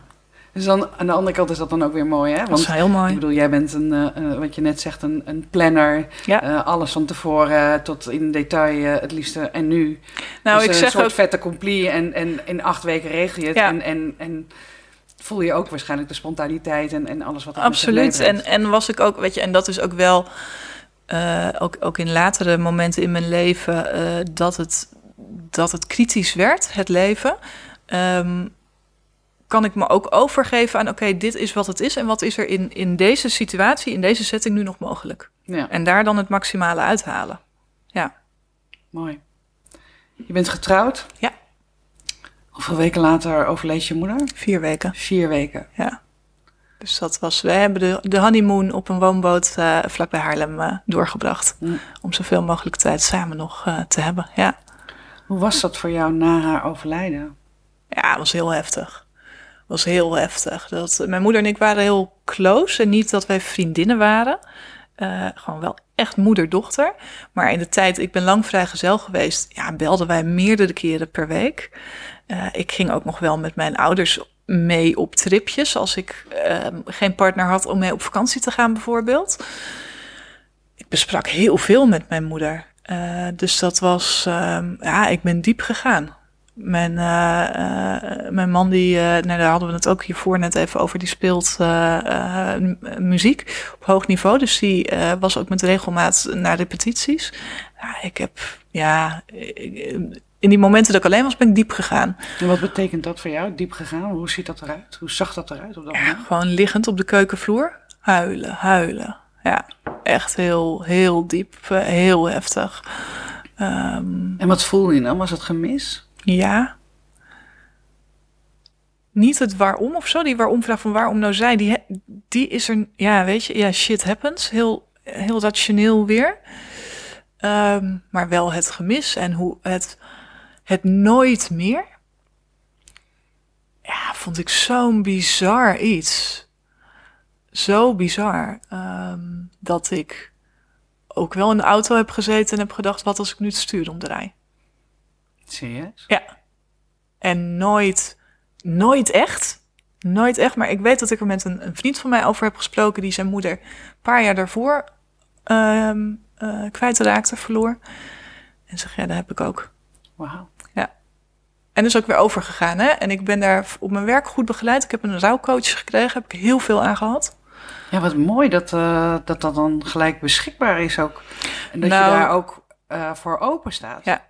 Dus dan, aan de andere kant is dat dan ook weer mooi, hè? Dat Want heel ik mooi. bedoel, jij bent een, eh, eh, wat je net zegt, een, een planner. Ja. Eh, alles van tevoren tot in detail het liefste. En nu Nou, Dus ik een zeg soort ook, vette compli en, en in acht weken regel je het. Ja. En, en, en voel je ook waarschijnlijk de spontaniteit en, en alles wat zich Absoluut. En, en was ik ook, weet je, en dat is ook wel, ook, ook in latere momenten in mijn leven, dat, het, dat het kritisch werd, het leven. Ehm, kan ik me ook overgeven aan, oké, dit is wat het is en wat is er in, in deze situatie, in deze setting nu nog mogelijk. Ja, En daar dan het maximale uithalen. Ja, mooi. Je bent getrouwd. Ja. Hoeveel weken later overleed je moeder? vier weken. Vier weken. Ja. Dus dat was, wij hebben de, de honeymoon op een woonboot eh vlakbij Haarlem eh, doorgebracht. Om zoveel mogelijk tijd samen nog eh, te hebben. Ja. Hoe was dat voor jou na haar overlijden? Ja, het was heel heftig. Was heel heftig. Dat, mijn moeder en ik waren heel close. En niet dat wij vriendinnen waren. Eh, gewoon wel echt moeder-dochter. Maar in de tijd, ik ben lang vrijgezel geweest. Ja, belden wij meerdere keren per week. Eh, ik ging ook nog wel met mijn ouders mee op tripjes. Als ik eh, geen partner had om mee op vakantie te gaan bijvoorbeeld. Ik besprak heel veel met mijn moeder. Eh, dus dat was, ehm, ja, ik ben diep gegaan. Mijn, eh, eh, mijn man, die, eh, nou, daar hadden we het ook hiervoor net even over, die speelt muziek op hoog niveau. Dus die was ook met regelmaat naar repetities. Ja, ik heb, ja, ik- in die momenten dat ik alleen was, ben ik diep gegaan. En wat betekent dat voor jou? Diep gegaan? Hoe ziet dat eruit? Hoe zag dat eruit op dat Ja, moment? gewoon liggend op de keukenvloer, huilen, huilen. Ja, echt heel, heel diep, heel heftig. Ehm, En wat voelde je dan? Was het gemis? Ja. Niet het waarom of zo. Die waarom-vraag van waarom nou zij, die, die is er... Ja, weet je, ja, shit happens. Heel, heel rationeel weer. Ehm, maar wel het gemis en hoe het, het nooit meer... Ja, vond ik zo'n bizar iets. Zo bizar. ehm, dat ik ook wel in de auto heb gezeten en heb gedacht... wat als ik nu het stuur omdraai? Serieus? Ja. En nooit, nooit echt. Nooit echt. Maar ik weet dat ik er met een, een vriend van mij over heb gesproken... die zijn moeder een paar jaar daarvoor ehm eh, kwijtraakte, verloor. En zeg, ja, dat heb ik ook. Wauw. En dus ook weer overgegaan. Hè? En ik ben daar op mijn werk goed begeleid. Ik heb een rouwcoach gekregen. Heb ik heel veel aan gehad. Ja, wat mooi dat, uh, dat dat dan gelijk beschikbaar is ook. En dat Nou- je daar ook eh, voor open staat. Ja.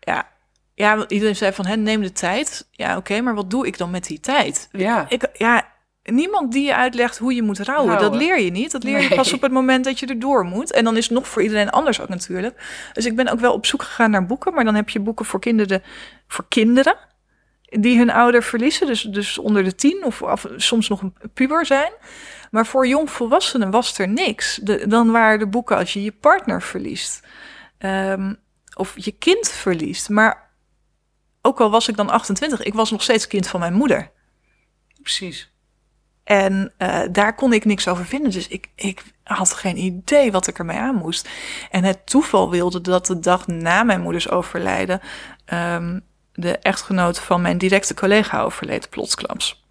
Ja, ja iedereen zei van, hè, neem de tijd. Ja, oké, maar wat doe ik dan met die tijd? Ja. Ik, ja, niemand die je uitlegt hoe je moet rouwen, Rouwen. dat leer je niet. Dat leer je Nee. pas op het moment dat je erdoor moet. En dan is het nog voor iedereen anders ook natuurlijk. Dus ik ben ook wel op zoek gegaan naar boeken, maar dan heb je boeken voor kinderen, voor kinderen die hun ouder verliezen, dus, dus onder de tien of, of soms nog een puber zijn. Maar voor jongvolwassenen was er niks. De, dan waren de boeken als je je partner verliest. Ehm, of je kind verliest. Maar ook al was ik dan 28, ik was nog steeds kind van mijn moeder. Precies. En eh, daar kon ik niks over vinden. Dus ik, ik had geen idee wat ik ermee aan moest. En het toeval wilde dat de dag na mijn moeders overlijden... ehm, de echtgenoot van mijn directe collega overleed plotsklaps.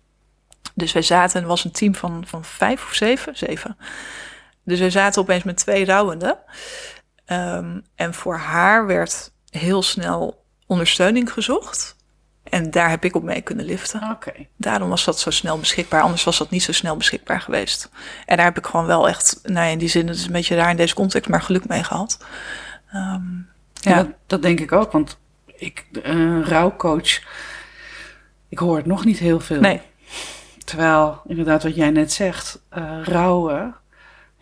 Dus wij zaten, er was een team van, van vijf of zeven, zeven. Dus wij zaten opeens met twee rouwenden. Ehm, en voor haar werd heel snel ondersteuning gezocht. En daar heb ik op mee kunnen liften. Daarom was dat zo snel beschikbaar. Anders was dat niet zo snel beschikbaar geweest. En daar heb ik gewoon wel echt, nou ja, in die zin, het is een beetje raar in deze context, maar geluk mee gehad. Ehm, Ja, ja, dat, dat denk ik ook. Want ik, een rouwcoach, ik hoor het nog niet heel veel. nee, Terwijl, inderdaad, wat jij net zegt, eh, rouwen.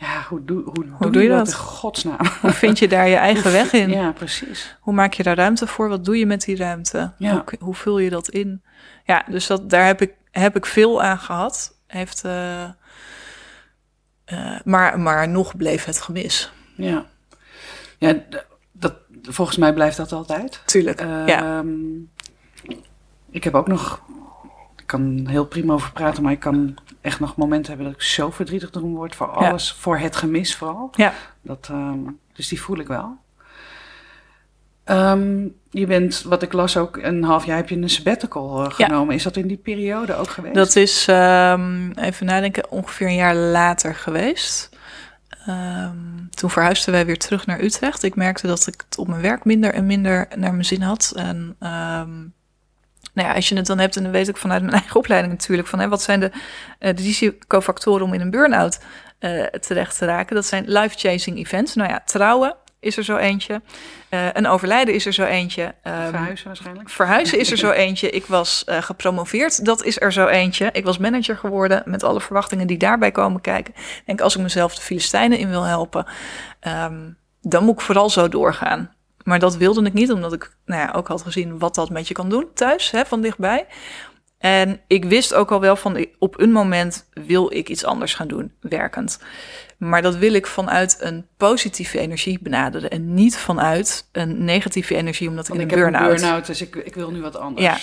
Ja, hoe, doe, hoe, doe, doe je dat? in godsnaam? hoe vind je daar je eigen weg in? Ja, precies. Hoe maak je daar ruimte voor? Wat doe je met die ruimte? Ja. Hoe, hoe vul je dat in? Ja, dus dat, daar heb ik, heb ik veel aan gehad. Heeft, eh, eh, maar, maar nog bleef het gemis. Ja. Ja, dat, volgens mij blijft dat altijd. Tuurlijk, ja. Ehm, Ik heb ook nog, kan heel prima over praten, maar ik kan echt nog momenten hebben dat ik zo verdrietig erom word voor Ja. alles, voor het gemis vooral. Ja. Dat, ehm, dus die voel ik wel. Ehm, je bent, wat ik las ook, een half jaar heb je een sabbatical eh, Ja. genomen. Is dat in die periode ook geweest? Dat is, ehm, even nadenken, ongeveer een jaar later geweest. Toen verhuisden wij weer terug naar Utrecht. Ik merkte dat ik het op mijn werk minder en minder naar mijn zin had. En nou ja, als je het dan hebt, en dan weet ik vanuit mijn (laughs) eigen opleiding natuurlijk, van hè, wat zijn de, eh, de risicofactoren om in een burn-out eh, terecht te raken? Dat zijn life-changing events. Nou ja, trouwen is er zo eentje. Eh, een overlijden is er zo eentje. Ehm, Verhuizen waarschijnlijk. Verhuizen is er zo (laughs) eentje. Ik was gepromoveerd. Dat is er zo eentje. Ik was manager geworden met alle verwachtingen die daarbij komen kijken. Ik denk, als ik mezelf de Filistijnen in wil helpen, ehm, dan moet ik vooral zo doorgaan. Maar dat wilde ik niet, omdat ik nou ja, ook had gezien wat dat met je kan doen thuis, hè, van dichtbij. En ik wist ook al wel van, op een moment wil ik iets anders gaan doen, werkend. Maar dat wil ik vanuit een positieve energie benaderen en niet vanuit een negatieve energie, omdat ik ik een burn-out... burn-out, dus ik, ik wil nu wat anders. Ja,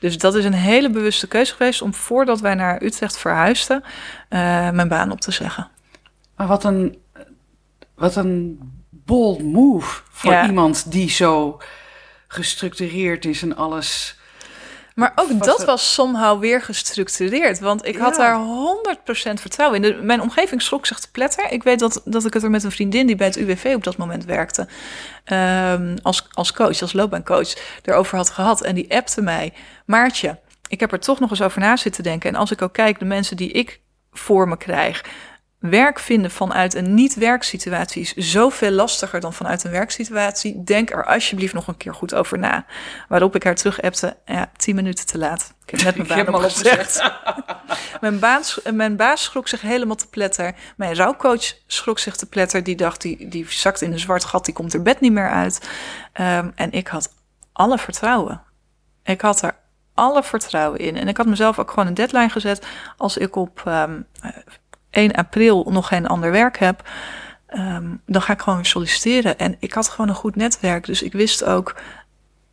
dus dat is een hele bewuste keuze geweest om voordat wij naar Utrecht verhuisden, eh, mijn baan op te zeggen. Maar wat een, wat een bold move voor Ja. iemand die zo gestructureerd is en alles. Maar ook dat was somehow weer gestructureerd, want ik had Ja. daar 100% vertrouwen in. De, mijn omgeving schrok zich te pletter. Ik weet dat, dat ik het er met een vriendin die bij het UWV op dat moment werkte, ehm, als, als coach, als loopbaancoach, erover had gehad. En die appte mij, Maartje, ik heb er toch nog eens over na zitten denken. En als ik ook kijk, de mensen die ik voor me krijg, werk vinden vanuit een niet-werksituatie is zoveel lastiger dan vanuit een werksituatie. Denk er alsjeblieft nog een keer goed over na. Waarop ik haar terug appte, ja, tien minuten te laat. Ik heb net mijn (laughs) baan al opgezegd. (laughs) mijn, baas, mijn baas schrok zich helemaal te pletter. Mijn rouwcoach schrok zich te pletter. Die dacht, die, die zakt in een zwart gat, die komt er bed niet meer uit. Ehm, en ik had alle vertrouwen. Ik had er alle vertrouwen in. En ik had mezelf ook gewoon een deadline gezet. Als ik op ehm, eh, 1 april nog geen ander werk heb, ehm, dan ga ik gewoon weer solliciteren. En ik had gewoon een goed netwerk. Dus ik wist ook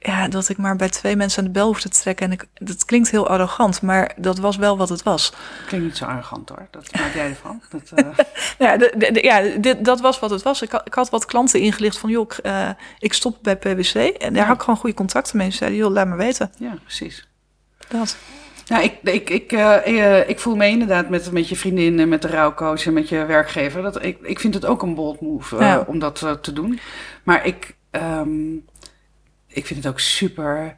ja, dat ik maar bij twee mensen aan de bel hoefde te trekken. En ik, dat klinkt heel arrogant, maar dat was wel wat het was. Klinkt niet zo arrogant hoor. Dat maak (laughs) jij ervan. Dat, eh, (laughs) Ja, de, de- de- ja dit, dat was wat het was. Ik had, ik had wat klanten ingelicht van, joh, ik, eh, ik stop bij PwC. En daar had ik gewoon goede contacten mee. Ze zeiden, joh, laat me weten. ja, precies. Dat. Nou, ik, ik, ik, eh, eh, ik voel me inderdaad met, met je vriendin en met de rouwcoach en met je werkgever. Dat, ik, ik vind het ook een bold move eh, Ja. om dat te doen. Maar ik, ehm, ik vind het ook super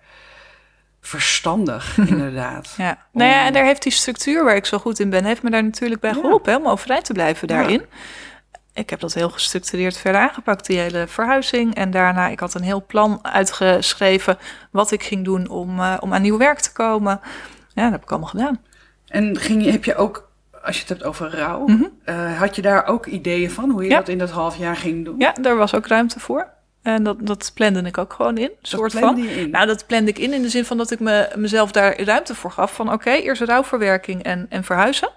verstandig, (laughs) inderdaad. Ja. Nou ja, en daar heeft die structuur waar ik zo goed in ben, heeft me daar natuurlijk bij Ja. geholpen, hè, om overeind te blijven daarin. Ik heb dat heel gestructureerd verder aangepakt, die hele verhuizing. En daarna, ik had een heel plan uitgeschreven wat ik ging doen om, om aan nieuw werk te komen. Ja, dat heb ik allemaal gedaan. En ging je, heb je ook, als je het hebt over rouw, Mhm. eh, had je daar ook ideeën van hoe je Ja. dat in dat half jaar ging doen? Ja, daar was ook ruimte voor. En dat, dat plande ik ook gewoon in. Soort van. in? Nou, dat plande ik in in de zin van dat ik me, mezelf daar ruimte voor gaf. Van oké, eerst rouwverwerking en, en verhuizen.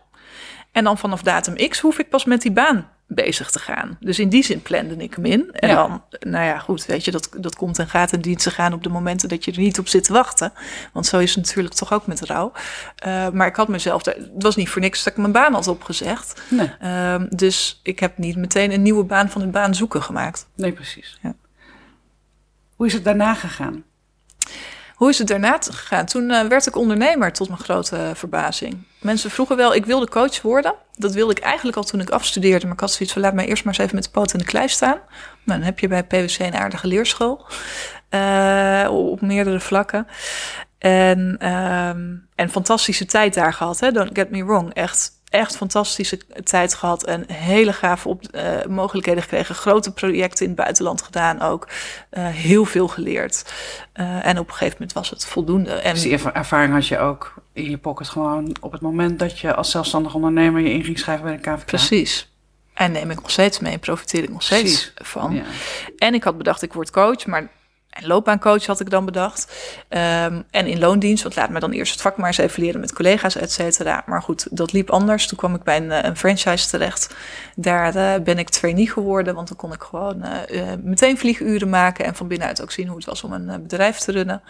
En dan vanaf datum X hoef ik pas met die baan bezig te gaan. Dus in die zin plande ik hem in. En Ja. dan, nou ja, goed, weet je, dat, dat komt en gaat en dient te gaan op de momenten dat je er niet op zit te wachten. Want zo is het natuurlijk toch ook met rouw. Eh, maar ik had mezelf, het was niet voor niks dat ik mijn baan had opgezegd. Nee, Ehm, dus ik heb niet meteen een nieuwe baan van het baan zoeken gemaakt. nee, precies. Ja. Hoe is het daarna gegaan? Hoe is het daarna gegaan? Toen eh, werd ik ondernemer, tot mijn grote verbazing. Mensen vroegen wel, ik wilde coach worden. Dat wilde ik eigenlijk al toen ik afstudeerde. Maar ik had zoiets van, laat mij eerst maar eens even met de poot in de klei staan. Nou, dan heb je bij PwC een aardige leerschool. (laughs) eh, op meerdere vlakken. En, ehm, en fantastische tijd daar gehad, hè? don't get me wrong. Echt, echt fantastische tijd gehad. En hele gave op, eh, mogelijkheden gekregen. Grote projecten in het buitenland gedaan ook. Eh, heel veel geleerd. Eh, en op een gegeven moment was het voldoende. En Dus die erva- ervaring had je ook in je pocket gewoon op het moment dat je als zelfstandig ondernemer je in ging schrijven bij de KVK? precies. En neem ik nog steeds mee en profiteer ik nog steeds Precies. van. Ja. En ik had bedacht, ik word coach, maar en loopbaancoach had ik dan bedacht. Ehm, en in loondienst, want laat me dan eerst het vak maar eens even leren met collega's, et cetera. Maar goed, dat liep anders. Toen kwam ik bij een, eh, een franchise terecht. Daar eh, ben ik trainee geworden, want dan kon ik gewoon eh, meteen vlieguren maken en van binnenuit ook zien hoe het was om een bedrijf te runnen.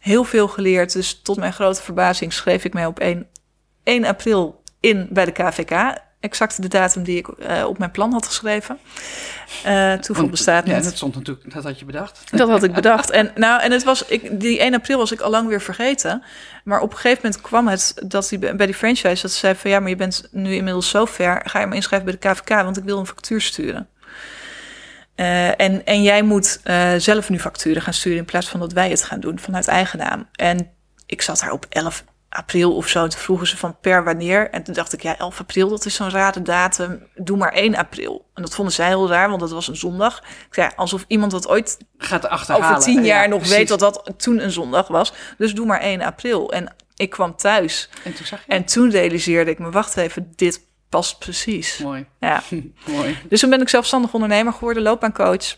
Heel veel geleerd, dus tot mijn grote verbazing schreef ik mij op 1, 1 april in bij de KVK. Exact de datum die ik eh, op mijn plan had geschreven. Eh toeval bestaat Ja, niet. dat stond natuurlijk, dat had je bedacht. Dat had ik (laughs) bedacht. En, nou, en het was, ik, die 1 april was ik al lang weer vergeten. Maar op een gegeven moment kwam het dat die, bij die franchise dat ze zei van ja, maar je bent nu inmiddels zo ver. Ga je maar inschrijven bij de KVK, want ik wil een factuur sturen. Eh, en, en jij moet zelf nu facturen gaan sturen in plaats van dat wij het gaan doen vanuit eigen naam. En ik zat daar op 11 april of zo. Toen vroegen ze van per wanneer. En toen dacht ik, ja, 11 april, dat is zo'n rare datum. Doe maar 1 april. En dat vonden zij heel raar, want dat was een zondag. Ik zei, alsof iemand dat ooit Gaat achterhalen. over tien jaar Ja, nog precies. weet dat dat toen een zondag was. Dus doe maar 1 april. En ik kwam thuis En toen zag je en toen realiseerde ik me, wacht even, dit past precies. Mooi, Ja. (laughs) mooi. Dus toen ben ik zelfstandig ondernemer geworden, loopbaancoach.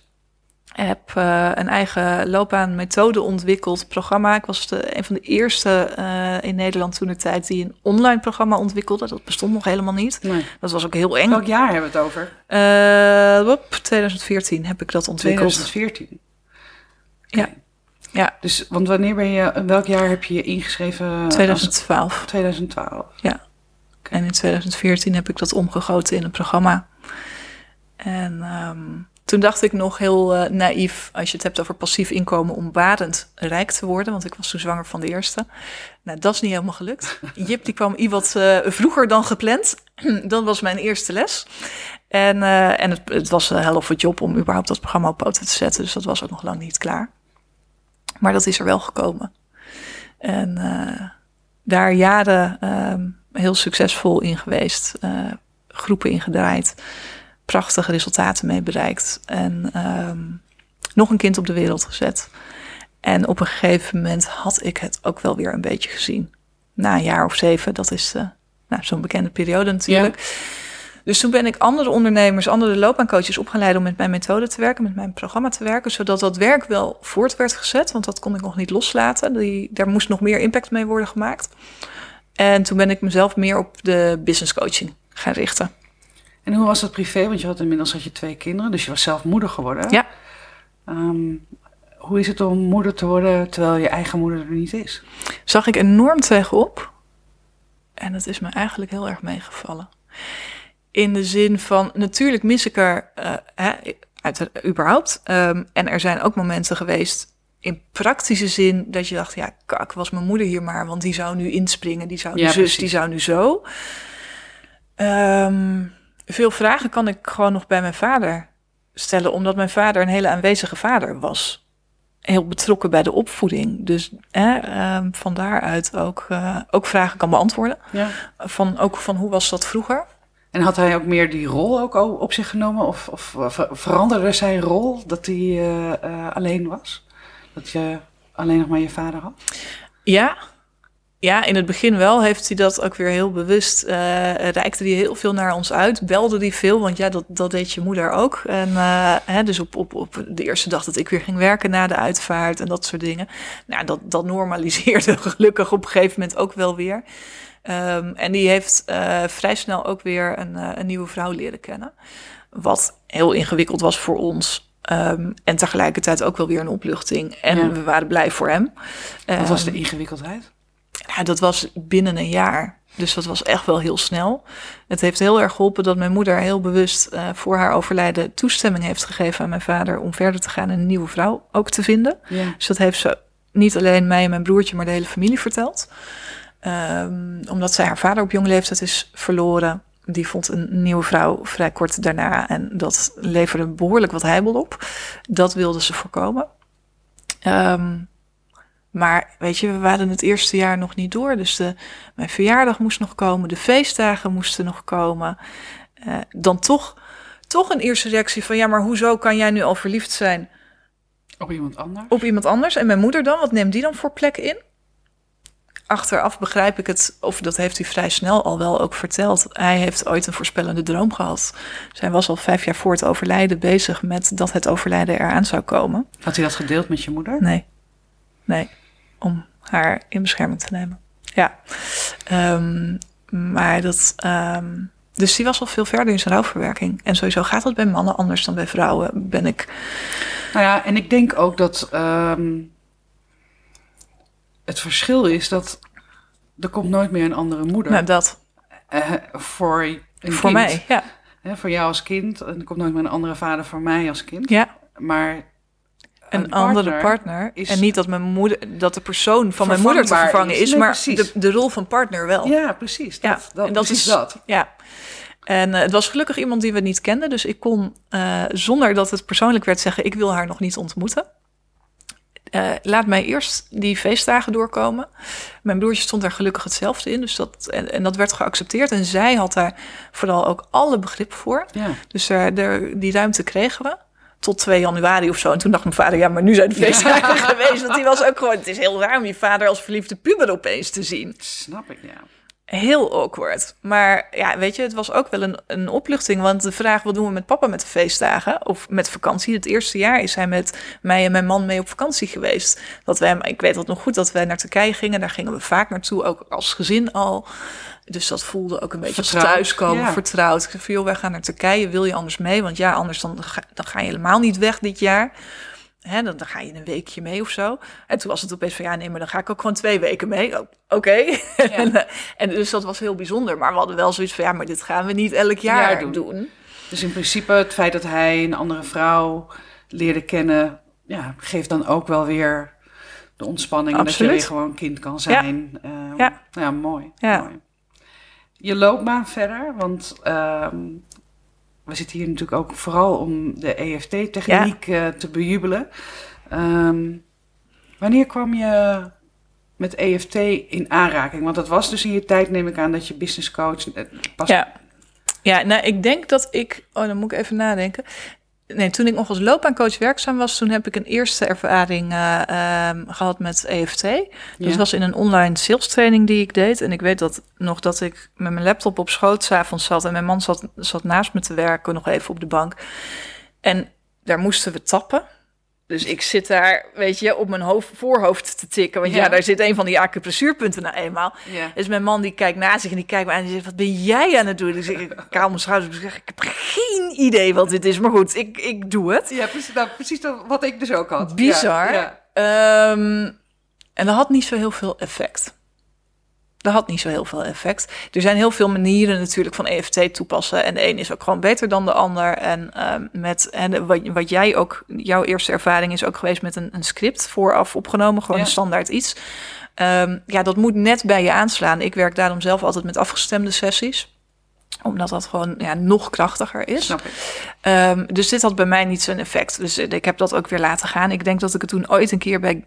Heb eh, een eigen loopbaanmethode ontwikkeld, programma. Ik was de, een van de eerste eh, in Nederland toen de tijd die een online programma ontwikkelde. Dat bestond nog helemaal niet. Nee. Dat was ook heel eng. Welk jaar hebben we het over? Eh, wop, 2014 heb ik dat ontwikkeld. 2014. Ja. Ja, Dus, want wanneer ben je, welk jaar heb je je ingeschreven? als- 2012. 2012. En in 2014 heb ik dat omgegoten in een programma. En ehm, toen dacht ik nog heel eh, naïef, als je het hebt over passief inkomen, om barend rijk te worden. Want ik was toen zwanger van de eerste. Nou, dat is niet helemaal gelukt. (laughs) Jip die kwam iets wat vroeger dan gepland. (clears throat) dat was mijn eerste les. En, eh, en het, het was een helft job om überhaupt dat programma op poten te zetten. Dus dat was ook nog lang niet klaar. Maar dat is er wel gekomen. En daar jaren ehm, heel succesvol in geweest. groepen ingedraaid. Prachtige resultaten mee bereikt. En ehm, nog een kind op de wereld gezet. En op een gegeven moment had ik het ook wel weer een beetje gezien. Na een jaar of zeven, dat is eh, nou, zo'n bekende periode natuurlijk. Dus toen ben ik andere ondernemers, andere loopbaancoaches op gaan leiden om met mijn methode te werken, met mijn programma te werken, zodat dat werk wel voort werd gezet, want dat kon ik nog niet loslaten. Die, daar moest nog meer impact mee worden gemaakt. En toen ben ik mezelf meer op de business coaching gaan richten. En hoe was dat privé? Want je had inmiddels had je twee kinderen, dus je was zelf moeder geworden. Ja. Ehm, hoe is het om moeder te worden terwijl je eigen moeder er niet is? Zag ik enorm tegenop. En dat is me eigenlijk heel erg meegevallen. In de zin van, natuurlijk mis ik er eh, hè, uit, überhaupt. Ehm, en er zijn ook momenten geweest in praktische zin dat je dacht, ja, kak, was mijn moeder hier maar, want die zou nu inspringen, die zou nu Ja, zus, precies. die zou nu zo. Ehm, veel vragen kan ik gewoon nog bij mijn vader stellen, omdat mijn vader een hele aanwezige vader was. heel betrokken bij de opvoeding. Dus hè, ehm, van daaruit ook, eh, ook vragen kan beantwoorden. Ja. Van, ook van hoe was dat vroeger? En had hij ook meer die rol ook op zich genomen? Of, of ver- veranderde zijn rol dat hij eh, eh, alleen was? Dat je alleen nog maar je vader had? Ja. Ja, in het begin wel heeft hij dat ook weer heel bewust. eh reikte hij heel veel naar ons uit. Belde hij veel, want ja, dat, dat deed je moeder ook. En eh, hè, dus op, op, op de eerste dag dat ik weer ging werken na de uitvaart en dat soort dingen. Nou, dat, dat normaliseerde (laughs) gelukkig op een gegeven moment ook wel weer. Ehm, en die heeft eh, vrij snel ook weer een, een nieuwe vrouw leren kennen. Wat heel ingewikkeld was voor ons. Ehm, en tegelijkertijd ook wel weer een opluchting. En Ja. we waren blij voor hem. Wat was Ehm, de ingewikkeldheid? Ja, dat was binnen een jaar. Dus dat was echt wel heel snel. Het heeft heel erg geholpen dat mijn moeder heel bewust eh, voor haar overlijden toestemming heeft gegeven aan mijn vader om verder te gaan en een nieuwe vrouw ook te vinden. Ja. Dus dat heeft ze niet alleen mij en mijn broertje, maar de hele familie verteld. Ehm, omdat zij haar vader op jonge leeftijd is verloren. Die vond een nieuwe vrouw vrij kort daarna. En dat leverde behoorlijk wat heibel op. Dat wilde ze voorkomen. Ehm, maar weet je, we waren het eerste jaar nog niet door. Dus de, mijn verjaardag moest nog komen. De feestdagen moesten nog komen. Eh, dan toch, toch een eerste reactie van... ja, maar hoezo kan jij nu al verliefd zijn Op iemand anders? op iemand anders. En mijn moeder dan, wat neemt die dan voor plek in? Achteraf begrijp ik het, of dat heeft hij vrij snel al wel ook verteld. Hij heeft ooit een voorspellende droom gehad. Zij was al vijf jaar voor het overlijden bezig met dat het overlijden eraan zou komen. Had hij dat gedeeld met je moeder? Nee, nee, om haar in bescherming te nemen. Ja, Ehm, maar dat. ehm, dus die was al veel verder in zijn rouwverwerking. En sowieso gaat dat bij mannen anders dan bij vrouwen, ben ik. Nou ja, en ik denk ook dat ehm, het verschil is dat er komt nooit meer een andere moeder Nou, dat eh, voor een voor kind. mij, ja. Hè, voor jou als kind. En er komt nooit meer een andere vader voor mij als kind. ja. Maar een, andere partner. is- En niet dat, mijn moeder, dat de persoon van mijn moeder te vervangen is. is, Nee, maar de, de rol van partner wel. Ja, precies. Dat, Ja, dat, en dat precies is- dat. Ja. En eh, het was gelukkig iemand die we niet kenden. Dus ik kon, eh, zonder dat het persoonlijk werd, zeggen... ik wil haar nog niet ontmoeten. Eh, laat mij eerst die feestdagen doorkomen. Mijn broertje stond daar gelukkig hetzelfde in. Dus dat, en, en dat werd geaccepteerd. En zij had daar vooral ook alle begrip voor. Ja. Dus daar, daar- die ruimte kregen we. Tot 2 januari of zo. En toen dacht mijn vader, ja, maar nu zijn de feestdagen (laughs) geweest. Want die was ook gewoon, het is heel raar om je vader als verliefde puber opeens te zien. Snap ik, ja. Heel awkward. Maar ja, weet je, het was ook wel een, een opluchting. Want de vraag, wat doen we met papa met de feestdagen? Of met vakantie? Het eerste jaar is hij met mij en mijn man mee op vakantie geweest. Dat wij, ik weet dat nog goed, dat wij naar Turkije gingen. Daar gingen we vaak naartoe, ook als gezin al. Dus dat voelde ook een beetje als Vertrouwd, thuiskomen, ja. vertrouwd. Ik zei van, joh, wij gaan naar Turkije. Wil je anders mee? Want ja, anders dan ga, dan ga je helemaal niet weg dit jaar. Hè, dan, dan ga je een weekje mee of zo. En toen was het opeens van, ja, nee, maar dan ga ik ook gewoon twee weken mee. Oh, Oké. (laughs) en, eh, en dus dat was heel bijzonder. Maar we hadden wel zoiets van, ja, maar dit gaan we niet elk jaar Jaar doen. doen. Dus in principe het feit dat hij een andere vrouw leerde kennen... Ja, geeft dan ook wel weer de ontspanning. en Dat je weer gewoon kind kan zijn. Ja, Ja. ja mooi. Ja. mooi. Je loopbaan verder, want ehm, we zitten hier natuurlijk ook vooral om de EFT-techniek eh, te bejubelen. Ehm, wanneer kwam je met EFT in aanraking? Want dat was dus in je tijd, neem ik aan, dat je business coach eh, pas Ja. Ja, nou, ik denk dat ik... Oh, dan moet ik even nadenken. Nee, toen ik nog als loopbaancoach werkzaam was... toen heb ik een eerste ervaring eh, ehm, gehad met EFT. Dat Ja. was in een online sales training die ik deed. En ik weet dat nog dat ik met mijn laptop op schoot 's avonds zat... en mijn man zat, zat naast me te werken, nog even op de bank. En daar moesten we tappen. Dus ik zit daar, weet je, op mijn hoofd, voorhoofd te tikken. Want ja, Ja. daar zit een van die acupressuurpunten nou eenmaal. Ja. Dus mijn man die kijkt naast zich en die kijkt me aan en die zegt, wat ben jij aan het doen? Ik zeg, ik kaal mijn schouders zeg, ik heb geen idee wat dit is. Maar goed, ik, ik doe het. Ja, precies, nou, precies dat, wat ik dus ook had. Bizar. Ja, Ehm, en dat had niet zo heel veel effect. Dat had niet zo heel veel effect. Er zijn heel veel manieren natuurlijk van EFT toepassen. En de een is ook gewoon beter dan de ander. En, ehm, met, en wat, wat jij ook, jouw eerste ervaring is ook geweest met een, een script vooraf opgenomen. Gewoon Ja. een standaard iets. Ehm, ja, dat moet net bij je aanslaan. Ik werk daarom zelf altijd met afgestemde sessies. Omdat dat gewoon ja, nog krachtiger is. Ehm, dus dit had bij mij niet zo'n effect. Dus ik heb dat ook weer laten gaan. Ik denk dat ik het toen ooit een keer bij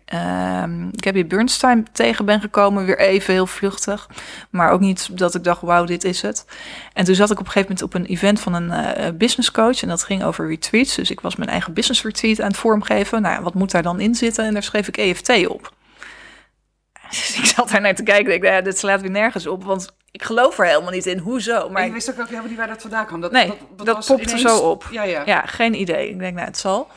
um, Gabby Bernstein tegen ben gekomen. Weer even heel vluchtig. Maar ook niet dat ik dacht, wauw, dit is het. En toen zat ik op een gegeven moment op een event van een uh, business coach. En dat ging over retreats. Dus ik was mijn eigen business retreat aan het vormgeven. Nou, wat moet daar dan in zitten? En daar schreef ik EFT op. (laughs) Dus ik zat daar naar te kijken. Ik dacht, ja, dit slaat weer nergens op. Want ik geloof er helemaal niet in. Hoezo? Maar ik wist ook helemaal niet waar dat vandaan kwam. Dat, nee, dat, dat, dat popte ineens... zo op. Ja, ja. ja, geen idee. Ik denk, nou, het zal.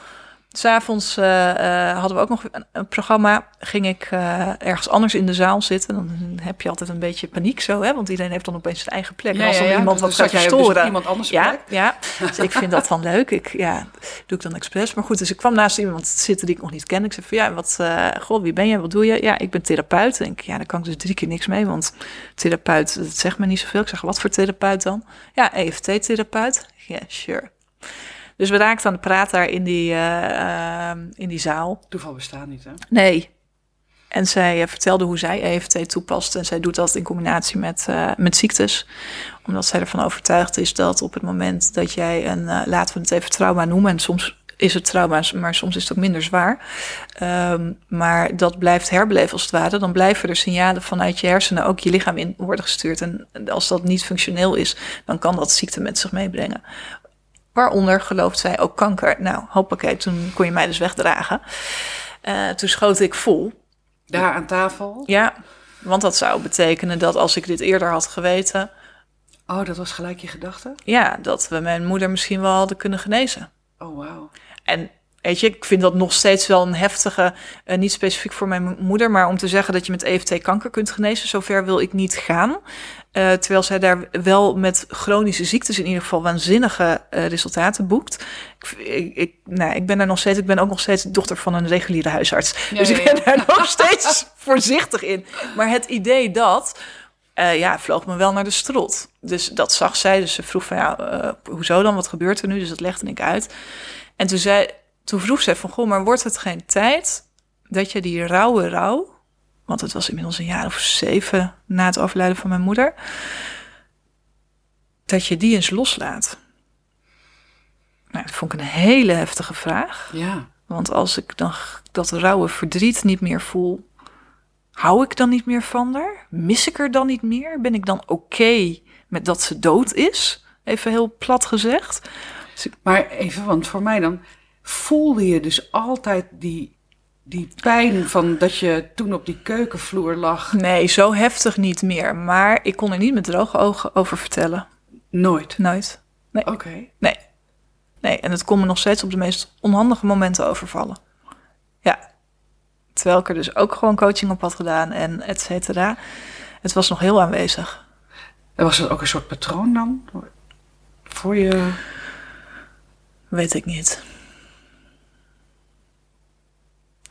S'avonds uh, uh, hadden we ook nog een, een programma. Ging ik uh, ergens anders in de zaal zitten. Dan heb je altijd een beetje paniek zo, hè? Want iedereen heeft dan opeens zijn eigen plek. Ja, en als dan ja, iemand wat gaat jij verstoren... Dus iemand anders ja, plek. ja, (laughs) dus ik vind dat dan leuk. Ik, ja, doe ik dan expres. Maar goed, dus ik kwam naast iemand zitten die ik nog niet ken. Ik zei van, ja, wat, goh, wie ben je? Wat doe je? Ja, ik ben therapeut. En ik, ja, daar kan ik dus drie keer niks mee. Want therapeut, dat zegt me niet zoveel. Ik zeg, wat voor therapeut dan? Ja, EFT-therapeut. Ja, sure. Dus we raakten aan de praat daar in die, uh, uh, in die zaal. Toeval bestaat niet, hè? Nee. En zij uh, vertelde hoe zij EFT toepast. En zij doet dat in combinatie met, met ziektes. Omdat zij ervan overtuigd is dat op het moment dat jij een, laten we het even trauma noemen. En soms is het trauma, maar soms is het ook minder zwaar. Um, maar dat blijft herbeleven als het ware. Dan blijven er signalen vanuit je hersenen ook je lichaam in worden gestuurd. En als dat niet functioneel is, dan kan dat ziekte met zich meebrengen. Waaronder gelooft zij ook kanker. Nou, hoppakee, toen kon je mij dus wegdragen. Uh, toen schoot ik vol. Daar aan tafel? Ja, want dat zou betekenen dat als ik dit eerder had geweten... Oh, dat was gelijk je gedachte? Ja, dat we mijn moeder misschien wel hadden kunnen genezen. Oh, wauw. En weet je, ik vind dat nog steeds wel een heftige... Uh, niet specifiek voor mijn moeder, maar om te zeggen dat je met EFT kanker kunt genezen... zover wil ik niet gaan. Uh, terwijl zij daar wel met chronische ziektes in ieder geval waanzinnige uh, resultaten boekt. Ik, ik, nou, ik ben daar nog steeds, ik ben ook nog steeds dochter van een reguliere huisarts. Ja, dus ja, ik ben daar nog (laughs) steeds voorzichtig in. Maar het idee dat, uh, ja, vloog me wel naar de strot. Dus dat zag zij. Dus ze vroeg van, ja, hoezo dan? Wat gebeurt er nu? Dus dat legde ik uit. En toen, zei, toen vroeg zij van, goh, maar wordt het geen tijd dat je die rauwe rouw want het was inmiddels een jaar of zeven na het overlijden van mijn moeder, dat je die eens loslaat. Nou, dat vond ik een hele heftige vraag. Ja. Want als ik dan dat rauwe verdriet niet meer voel, hou ik dan niet meer van haar? Mis ik er dan niet meer? Ben ik dan oké okay met dat ze dood is? Even heel plat gezegd. Dus. Maar even, want voor mij dan voelde je dus altijd die die pijn van dat je toen op die keukenvloer lag? Nee, zo heftig niet meer. Maar ik kon er niet met droge ogen over vertellen. Nooit? Nooit. Nee. Oké. Okay. Nee. Nee, en het kon me nog steeds op de meest onhandige momenten overvallen. Ja. Terwijl ik er dus ook gewoon coaching op had gedaan en et cetera. Het was nog heel aanwezig. En was er ook een soort patroon dan? Voor je... Weet ik niet.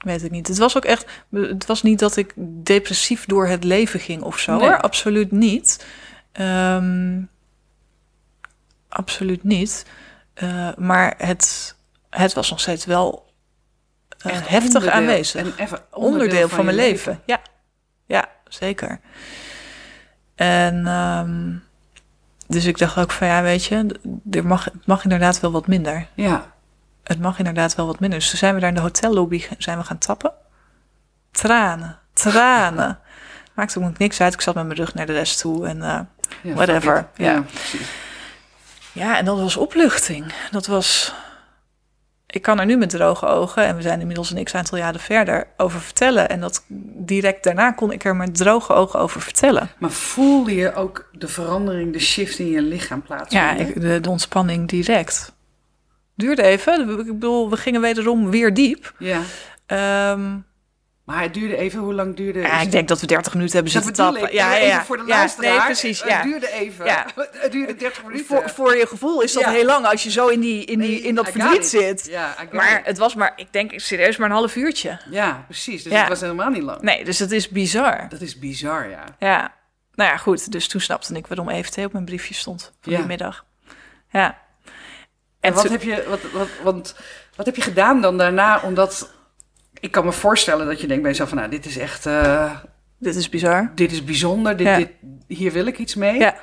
Weet ik niet. Het was ook echt. Het was niet dat ik depressief door het leven ging of zo. Nee. Hoor. Absoluut niet. Um, absoluut niet. Uh, maar het, het was nog steeds wel uh, heftig onderdeel, aanwezig. En even onderdeel, onderdeel van, van mijn leven. leven. Ja. ja, zeker. En um, dus ik dacht ook van ja, weet je, er mag, het mag inderdaad wel wat minder. Ja het mag inderdaad wel wat minder. Dus toen zijn we daar in de hotellobby zijn we gaan tappen. Tranen, tranen. (laughs) Maakte ook niks uit. Ik zat met mijn rug naar de rest toe en uh, ja, whatever. Ja, ja. ja, en dat was opluchting. Dat was... Ik kan er nu met droge ogen, en we zijn inmiddels een x-aantal jaren verder, over vertellen. En dat direct daarna kon ik er met droge ogen over vertellen. Maar voelde je ook de verandering, de shift in je lichaam plaatsvinden? Ja, ik, de, de ontspanning direct duurde even. Ik bedoel, we gingen wederom weer diep. Ja. Um, maar het duurde even. Hoe lang duurde Ja, ik denk dat we 30 minuten hebben zitten tappen. Ik. Ja, ja, ja. Voor de luisteraar. Ja, nee, precies. Ja. Het duurde even. Ja. Het duurde 30 minuten. Voor, voor je gevoel is dat heel lang als je zo in, die, in, die, in dat verdriet it. zit. Maar it. het was maar, ik denk serieus, maar een half uurtje. Ja, precies. Dus Ja. het was helemaal niet lang. Nee, dus het is bizar. Dat is bizar, ja. Ja. Nou ja, goed. Dus toen snapte ik waarom EFT op mijn briefje stond Ja. die middag. Ja. En wat heb je, wat, wat, want, wat heb je gedaan dan daarna? Omdat ik kan me voorstellen dat je denkt bij jezelf van, nou, dit is echt, eh, Dit is bizar. dit is bijzonder, dit, Ja. dit, hier wil ik iets mee. Ja.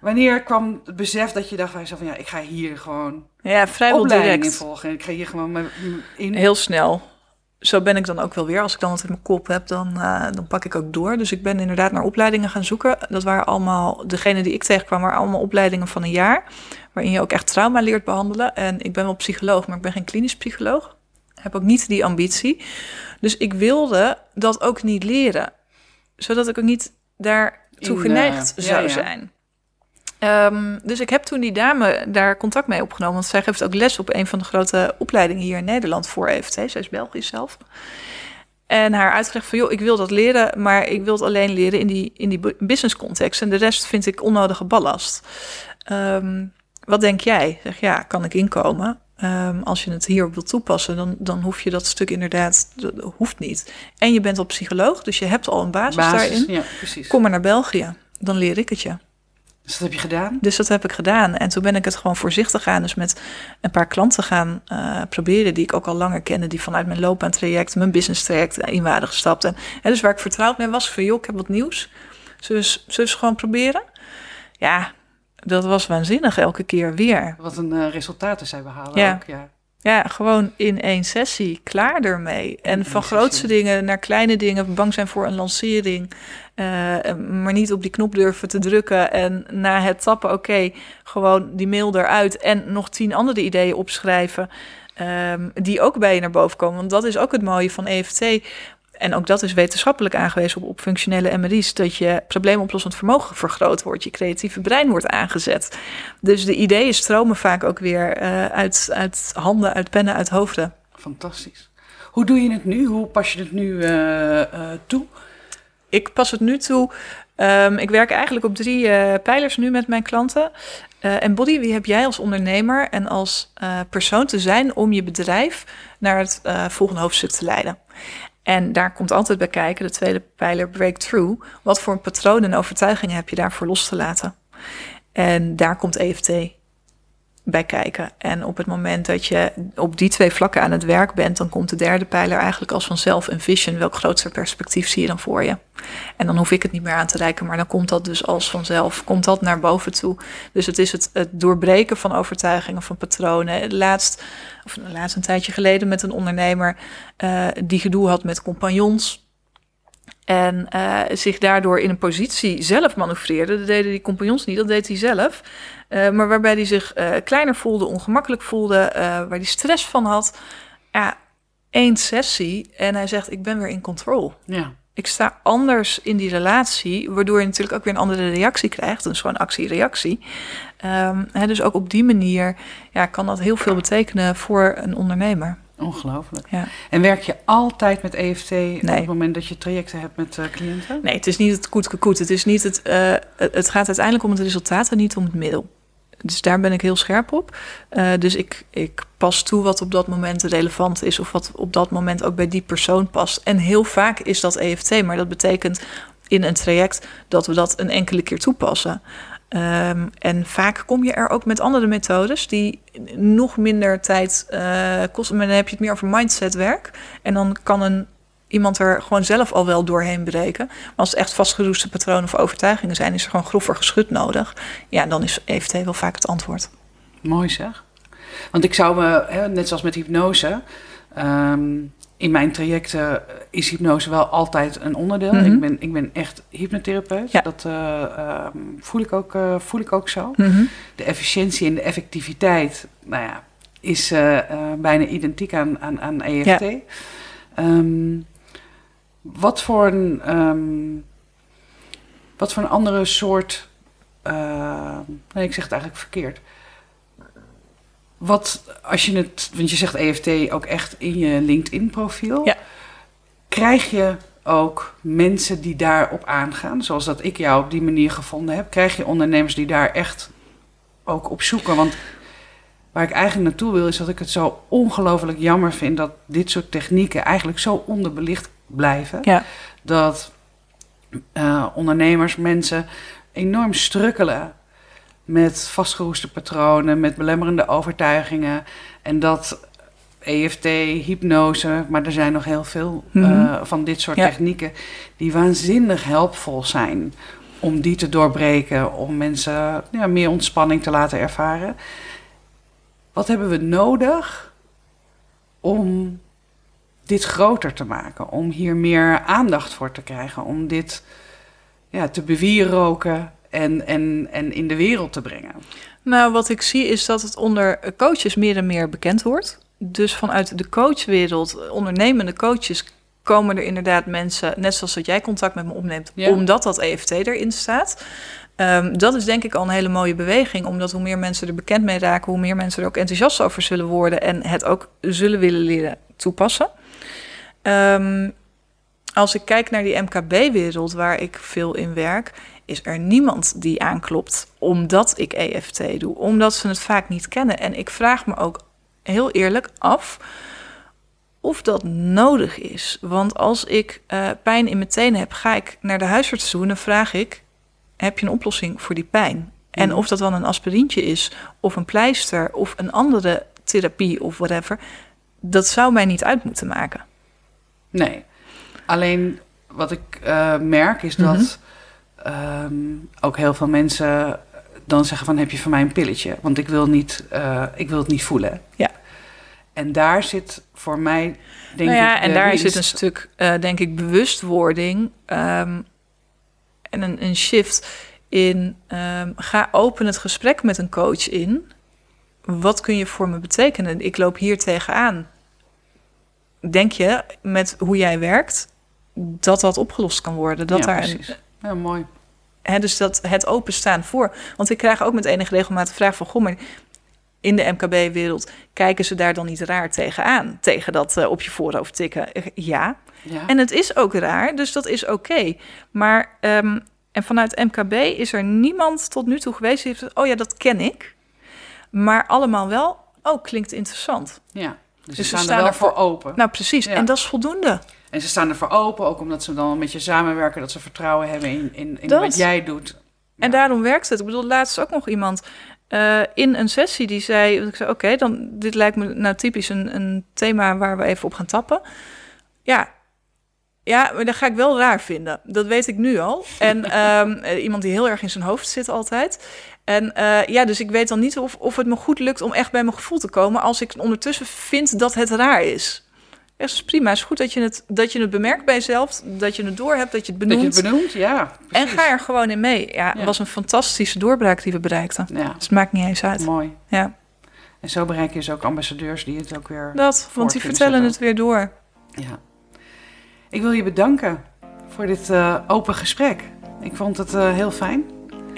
Wanneer kwam het besef dat je dacht van, van ja, ik ga hier gewoon Ja, vrijwel opleiding in direct. volgen. Ik ga hier gewoon in. Heel snel. Zo ben ik dan ook wel weer. Als ik dan wat in mijn kop heb, dan, eh, dan pak ik ook door. Dus ik ben inderdaad naar opleidingen gaan zoeken. Dat waren allemaal, degene die ik tegenkwam, waren allemaal opleidingen van een jaar. Waarin je ook echt trauma leert behandelen. En ik ben wel psycholoog, maar ik ben geen klinisch psycholoog. Heb ook niet die ambitie. Dus ik wilde dat ook niet leren. Zodat ik ook niet daartoe In, geneigd eh, zou ja, ja. zijn. Ehm, dus ik heb toen die dame daar contact mee opgenomen. Want zij geeft ook les op een van de grote opleidingen hier in Nederland voor EFT. Zij is Belgisch zelf. En haar uitgelegd van, joh, ik wil dat leren, maar ik wil het alleen leren in die, in die bu- business context. En de rest vind ik onnodige ballast. Ehm, wat denk jij? Zeg, ja, kan ik inkomen? Ehm, als je het hierop wilt toepassen, dan, dan hoef je dat stuk inderdaad, dat hoeft niet. En je bent al psycholoog, dus je hebt al een basis, basis. daarin. Ja, precies. Kom maar naar België, dan leer ik het je. Dus dat heb je gedaan? Dus dat heb ik gedaan. En toen ben ik het gewoon voorzichtig gaan. Dus met een paar klanten gaan eh, proberen. Die ik ook al langer kende. Die vanuit mijn loopbaantraject, mijn business traject in waren gestapt. En dus waar ik vertrouwd mee was. Van joh, ik heb wat nieuws. We eens gewoon proberen? Ja, dat was waanzinnig elke keer weer. Wat een eh, resultaten zij behalen Ja. ook. Ja. Ja, gewoon in één sessie, klaar ermee. En van grootste dingen naar kleine dingen, bang zijn voor een lancering, eh, maar niet op die knop durven te drukken. En na het tappen, oké, gewoon die mail eruit en nog tien andere ideeën opschrijven, ehm, die ook bij je naar boven komen. Want dat is ook het mooie van EFT. En ook dat is wetenschappelijk aangewezen op, op functionele MRI's, dat je probleemoplossend vermogen vergroot wordt, je creatieve brein wordt aangezet. Dus de ideeën stromen vaak ook weer eh, uit, uit handen, uit pennen, uit hoofden. Fantastisch. Hoe doe je het nu? Hoe pas je het nu eh, eh, toe? Ik pas het nu toe. ehm, ik werk eigenlijk op drie pijlers nu met mijn klanten. Eh embody, wie heb jij als ondernemer en als persoon te zijn om je bedrijf naar het volgende hoofdstuk te leiden? En daar komt altijd bij kijken, de tweede pijler breakthrough. Wat voor patronen en overtuigingen heb je daarvoor los te laten? En daar komt EFT bij kijken. En op het moment dat je op die twee vlakken aan het werk bent, dan komt de derde pijler eigenlijk als vanzelf een vision. Welk grootste perspectief zie je dan voor je? En dan hoef ik het niet meer aan te reiken, maar dan komt dat dus als vanzelf, komt dat naar boven toe. Dus het is het, het doorbreken van overtuigingen, van patronen. Laatst, of laatst een tijdje geleden met een ondernemer eh, die gedoe had met compagnons. En eh, zich daardoor in een positie zelf manoeuvreerde. Dat deden die compagnons niet, dat deed hij zelf. Eh, maar waarbij hij zich eh, kleiner voelde, ongemakkelijk voelde, eh, waar hij stress van had. Ja, één sessie en hij zegt: Ik ben weer in control. Ja. Ik sta anders in die relatie, waardoor je natuurlijk ook weer een andere reactie krijgt. Dus gewoon actie-reactie. Ehm, hè, dus ook op die manier ja, kan dat heel veel betekenen voor een ondernemer. Ongelooflijk. Ja. En werk je altijd met EFT op het moment dat je trajecten hebt met cliënten? Nee, het is niet het koet Het is niet het. het het gaat uiteindelijk om het resultaat en niet om het middel. Dus daar ben ik heel scherp op. Eh, dus ik, ik pas toe wat op dat moment relevant is, of wat op dat moment ook bij die persoon past. En heel vaak is dat EFT, maar dat betekent in een traject dat we dat een enkele keer toepassen. Ehm, en vaak kom je er ook met andere methodes die nog minder tijd eh, kosten. Maar dan heb je het meer over mindsetwerk. En dan kan een iemand er gewoon zelf al wel doorheen breken. Maar als het echt vastgeroeste patronen of overtuigingen zijn, is er gewoon grover geschut nodig. Ja, dan is EFT wel vaak het antwoord. Mooi zeg. Want ik zou me, hè, net zoals met hypnose, ehm, in mijn trajecten is hypnose wel altijd een onderdeel. Mhm. ik, ben, ik ben echt hypnotherapeut. Ja. Dat eh, ehm, voel, ik ook, eh, voel ik ook zo. Mhm. De efficiëntie en de effectiviteit, nou ja, is eh, bijna identiek aan, aan, aan EFT. Ehm, wat voor een, ehm, wat voor een andere soort, eh, nee, ik zeg het eigenlijk verkeerd. Wat als je het, want je zegt EFT ook echt in je LinkedIn-profiel. Ja. Krijg je ook mensen die daarop aangaan, zoals dat ik jou op die manier gevonden heb? Krijg je ondernemers die daar echt ook op zoeken? Want waar ik eigenlijk naartoe wil, is dat ik het zo ongelooflijk jammer vind dat dit soort technieken eigenlijk zo onderbelicht blijven. Ja. Dat eh, ondernemers, mensen enorm strukkelen met vastgeroeste patronen, met belemmerende overtuigingen. En dat EFT, hypnose, maar er zijn nog heel veel eh, Mhm. van dit soort Ja. technieken die waanzinnig helpvol zijn om die te doorbreken, om mensen ja, meer ontspanning te laten ervaren. Wat hebben we nodig om dit groter te maken? Om hier meer aandacht voor te krijgen? Om dit ja, te bewieroken en, en, en in de wereld te brengen? Nou, wat ik zie is dat het onder coaches meer en meer bekend wordt. Dus vanuit de coachwereld, ondernemende coaches, komen er inderdaad mensen, net zoals dat jij contact met me opneemt, Ja. omdat dat EFT erin staat. Ehm, dat is denk ik al een hele mooie beweging, omdat hoe meer mensen er bekend mee raken, hoe meer mensen er ook enthousiast over zullen worden en het ook zullen willen leren toepassen. Ehm, als ik kijk naar die MKB-wereld waar ik veel in werk, is er niemand die aanklopt omdat ik EFT doe, omdat ze het vaak niet kennen. En ik vraag me ook heel eerlijk af of dat nodig is. Want als ik eh, pijn in mijn tenen heb, ga ik naar de huisarts toe en dan vraag ik: heb je een oplossing voor die pijn? En Mhm. of dat dan een aspirintje is, of een pleister, of een andere therapie of whatever, dat zou mij niet uit moeten maken. Nee. Alleen wat ik eh, merk is dat ehm, ook heel veel mensen dan zeggen van heb je van mij een pilletje? Want ik wil, niet, eh, ik wil het niet voelen. Ja. En daar zit voor mij denk nou ja, ik en daar winst. zit een stuk, eh, denk ik, bewustwording ehm, en een, een shift in. ehm, ga open het gesprek met een coach in. Wat kun je voor me betekenen? Ik loop hier tegenaan. Denk je met hoe jij werkt dat dat opgelost kan worden? Dat Ja, daar een. Ja, mooi. Hè, dus dat het openstaan voor. Want ik krijg ook met enige regelmaat de vraag van... Goh, maar in de MKB-wereld kijken ze daar dan niet raar tegenaan? Tegen dat eh, op je voorhoofd tikken? Ja. Ja. En het is ook raar, dus dat is oké. Maar, ehm, en vanuit MKB is er niemand tot nu toe geweest... die heeft oh ja, dat ken ik. Maar allemaal wel, oh, klinkt interessant. ja. Dus, Dus ze staan, er wel voor open. Nou, precies. Ja. En dat is voldoende. En ze staan ervoor open, ook omdat ze dan met je samenwerken, dat ze vertrouwen hebben in, in, in wat jij doet. En Ja. daarom werkt het. Ik bedoel, laatst ook nog iemand eh, in een sessie die zei... Ik zei, oké, dan dit lijkt me nou typisch een, een thema waar we even op gaan tappen. Ja, ja, maar dat ga ik wel raar vinden. Dat weet ik nu al. En (laughs) ehm, eh, iemand die heel erg in zijn hoofd zit altijd. En eh, ja, dus ik weet dan niet of, of het me goed lukt om echt bij mijn gevoel te komen... als ik ondertussen vind dat het raar is. Ja, dat is prima. Het is goed dat je het, dat je het bemerkt bij jezelf. Dat je het doorhebt, dat je het Dat je benoemt. het benoemt, ja. En ga er gewoon in mee. Ja, het Ja. was een fantastische doorbraak die we bereikten. Ja, Dus het maakt niet eens uit. mooi. Ja, En zo bereik je dus ook ambassadeurs die het ook weer... dat. Want die vertellen zetten. het weer door. Ja. Ik wil je bedanken voor dit eh, open gesprek. Ik vond het eh, heel fijn.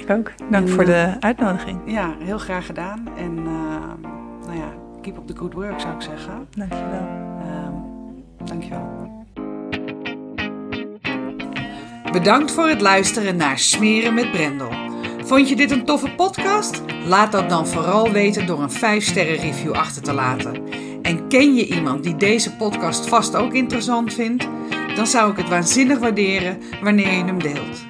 Ik ook. Dank En, voor de eh, uitnodiging. Ja, heel graag gedaan. En eh, nou ja, keep up the good work zou ik zeggen. Dank je wel. Ehm dankjewel. Bedankt voor het luisteren naar Smeren met Brendel. Vond je dit een toffe podcast? Laat dat dan vooral weten door een 5-sterren review achter te laten. En ken je iemand die deze podcast vast ook interessant vindt? Dan zou ik het waanzinnig waarderen wanneer je hem deelt.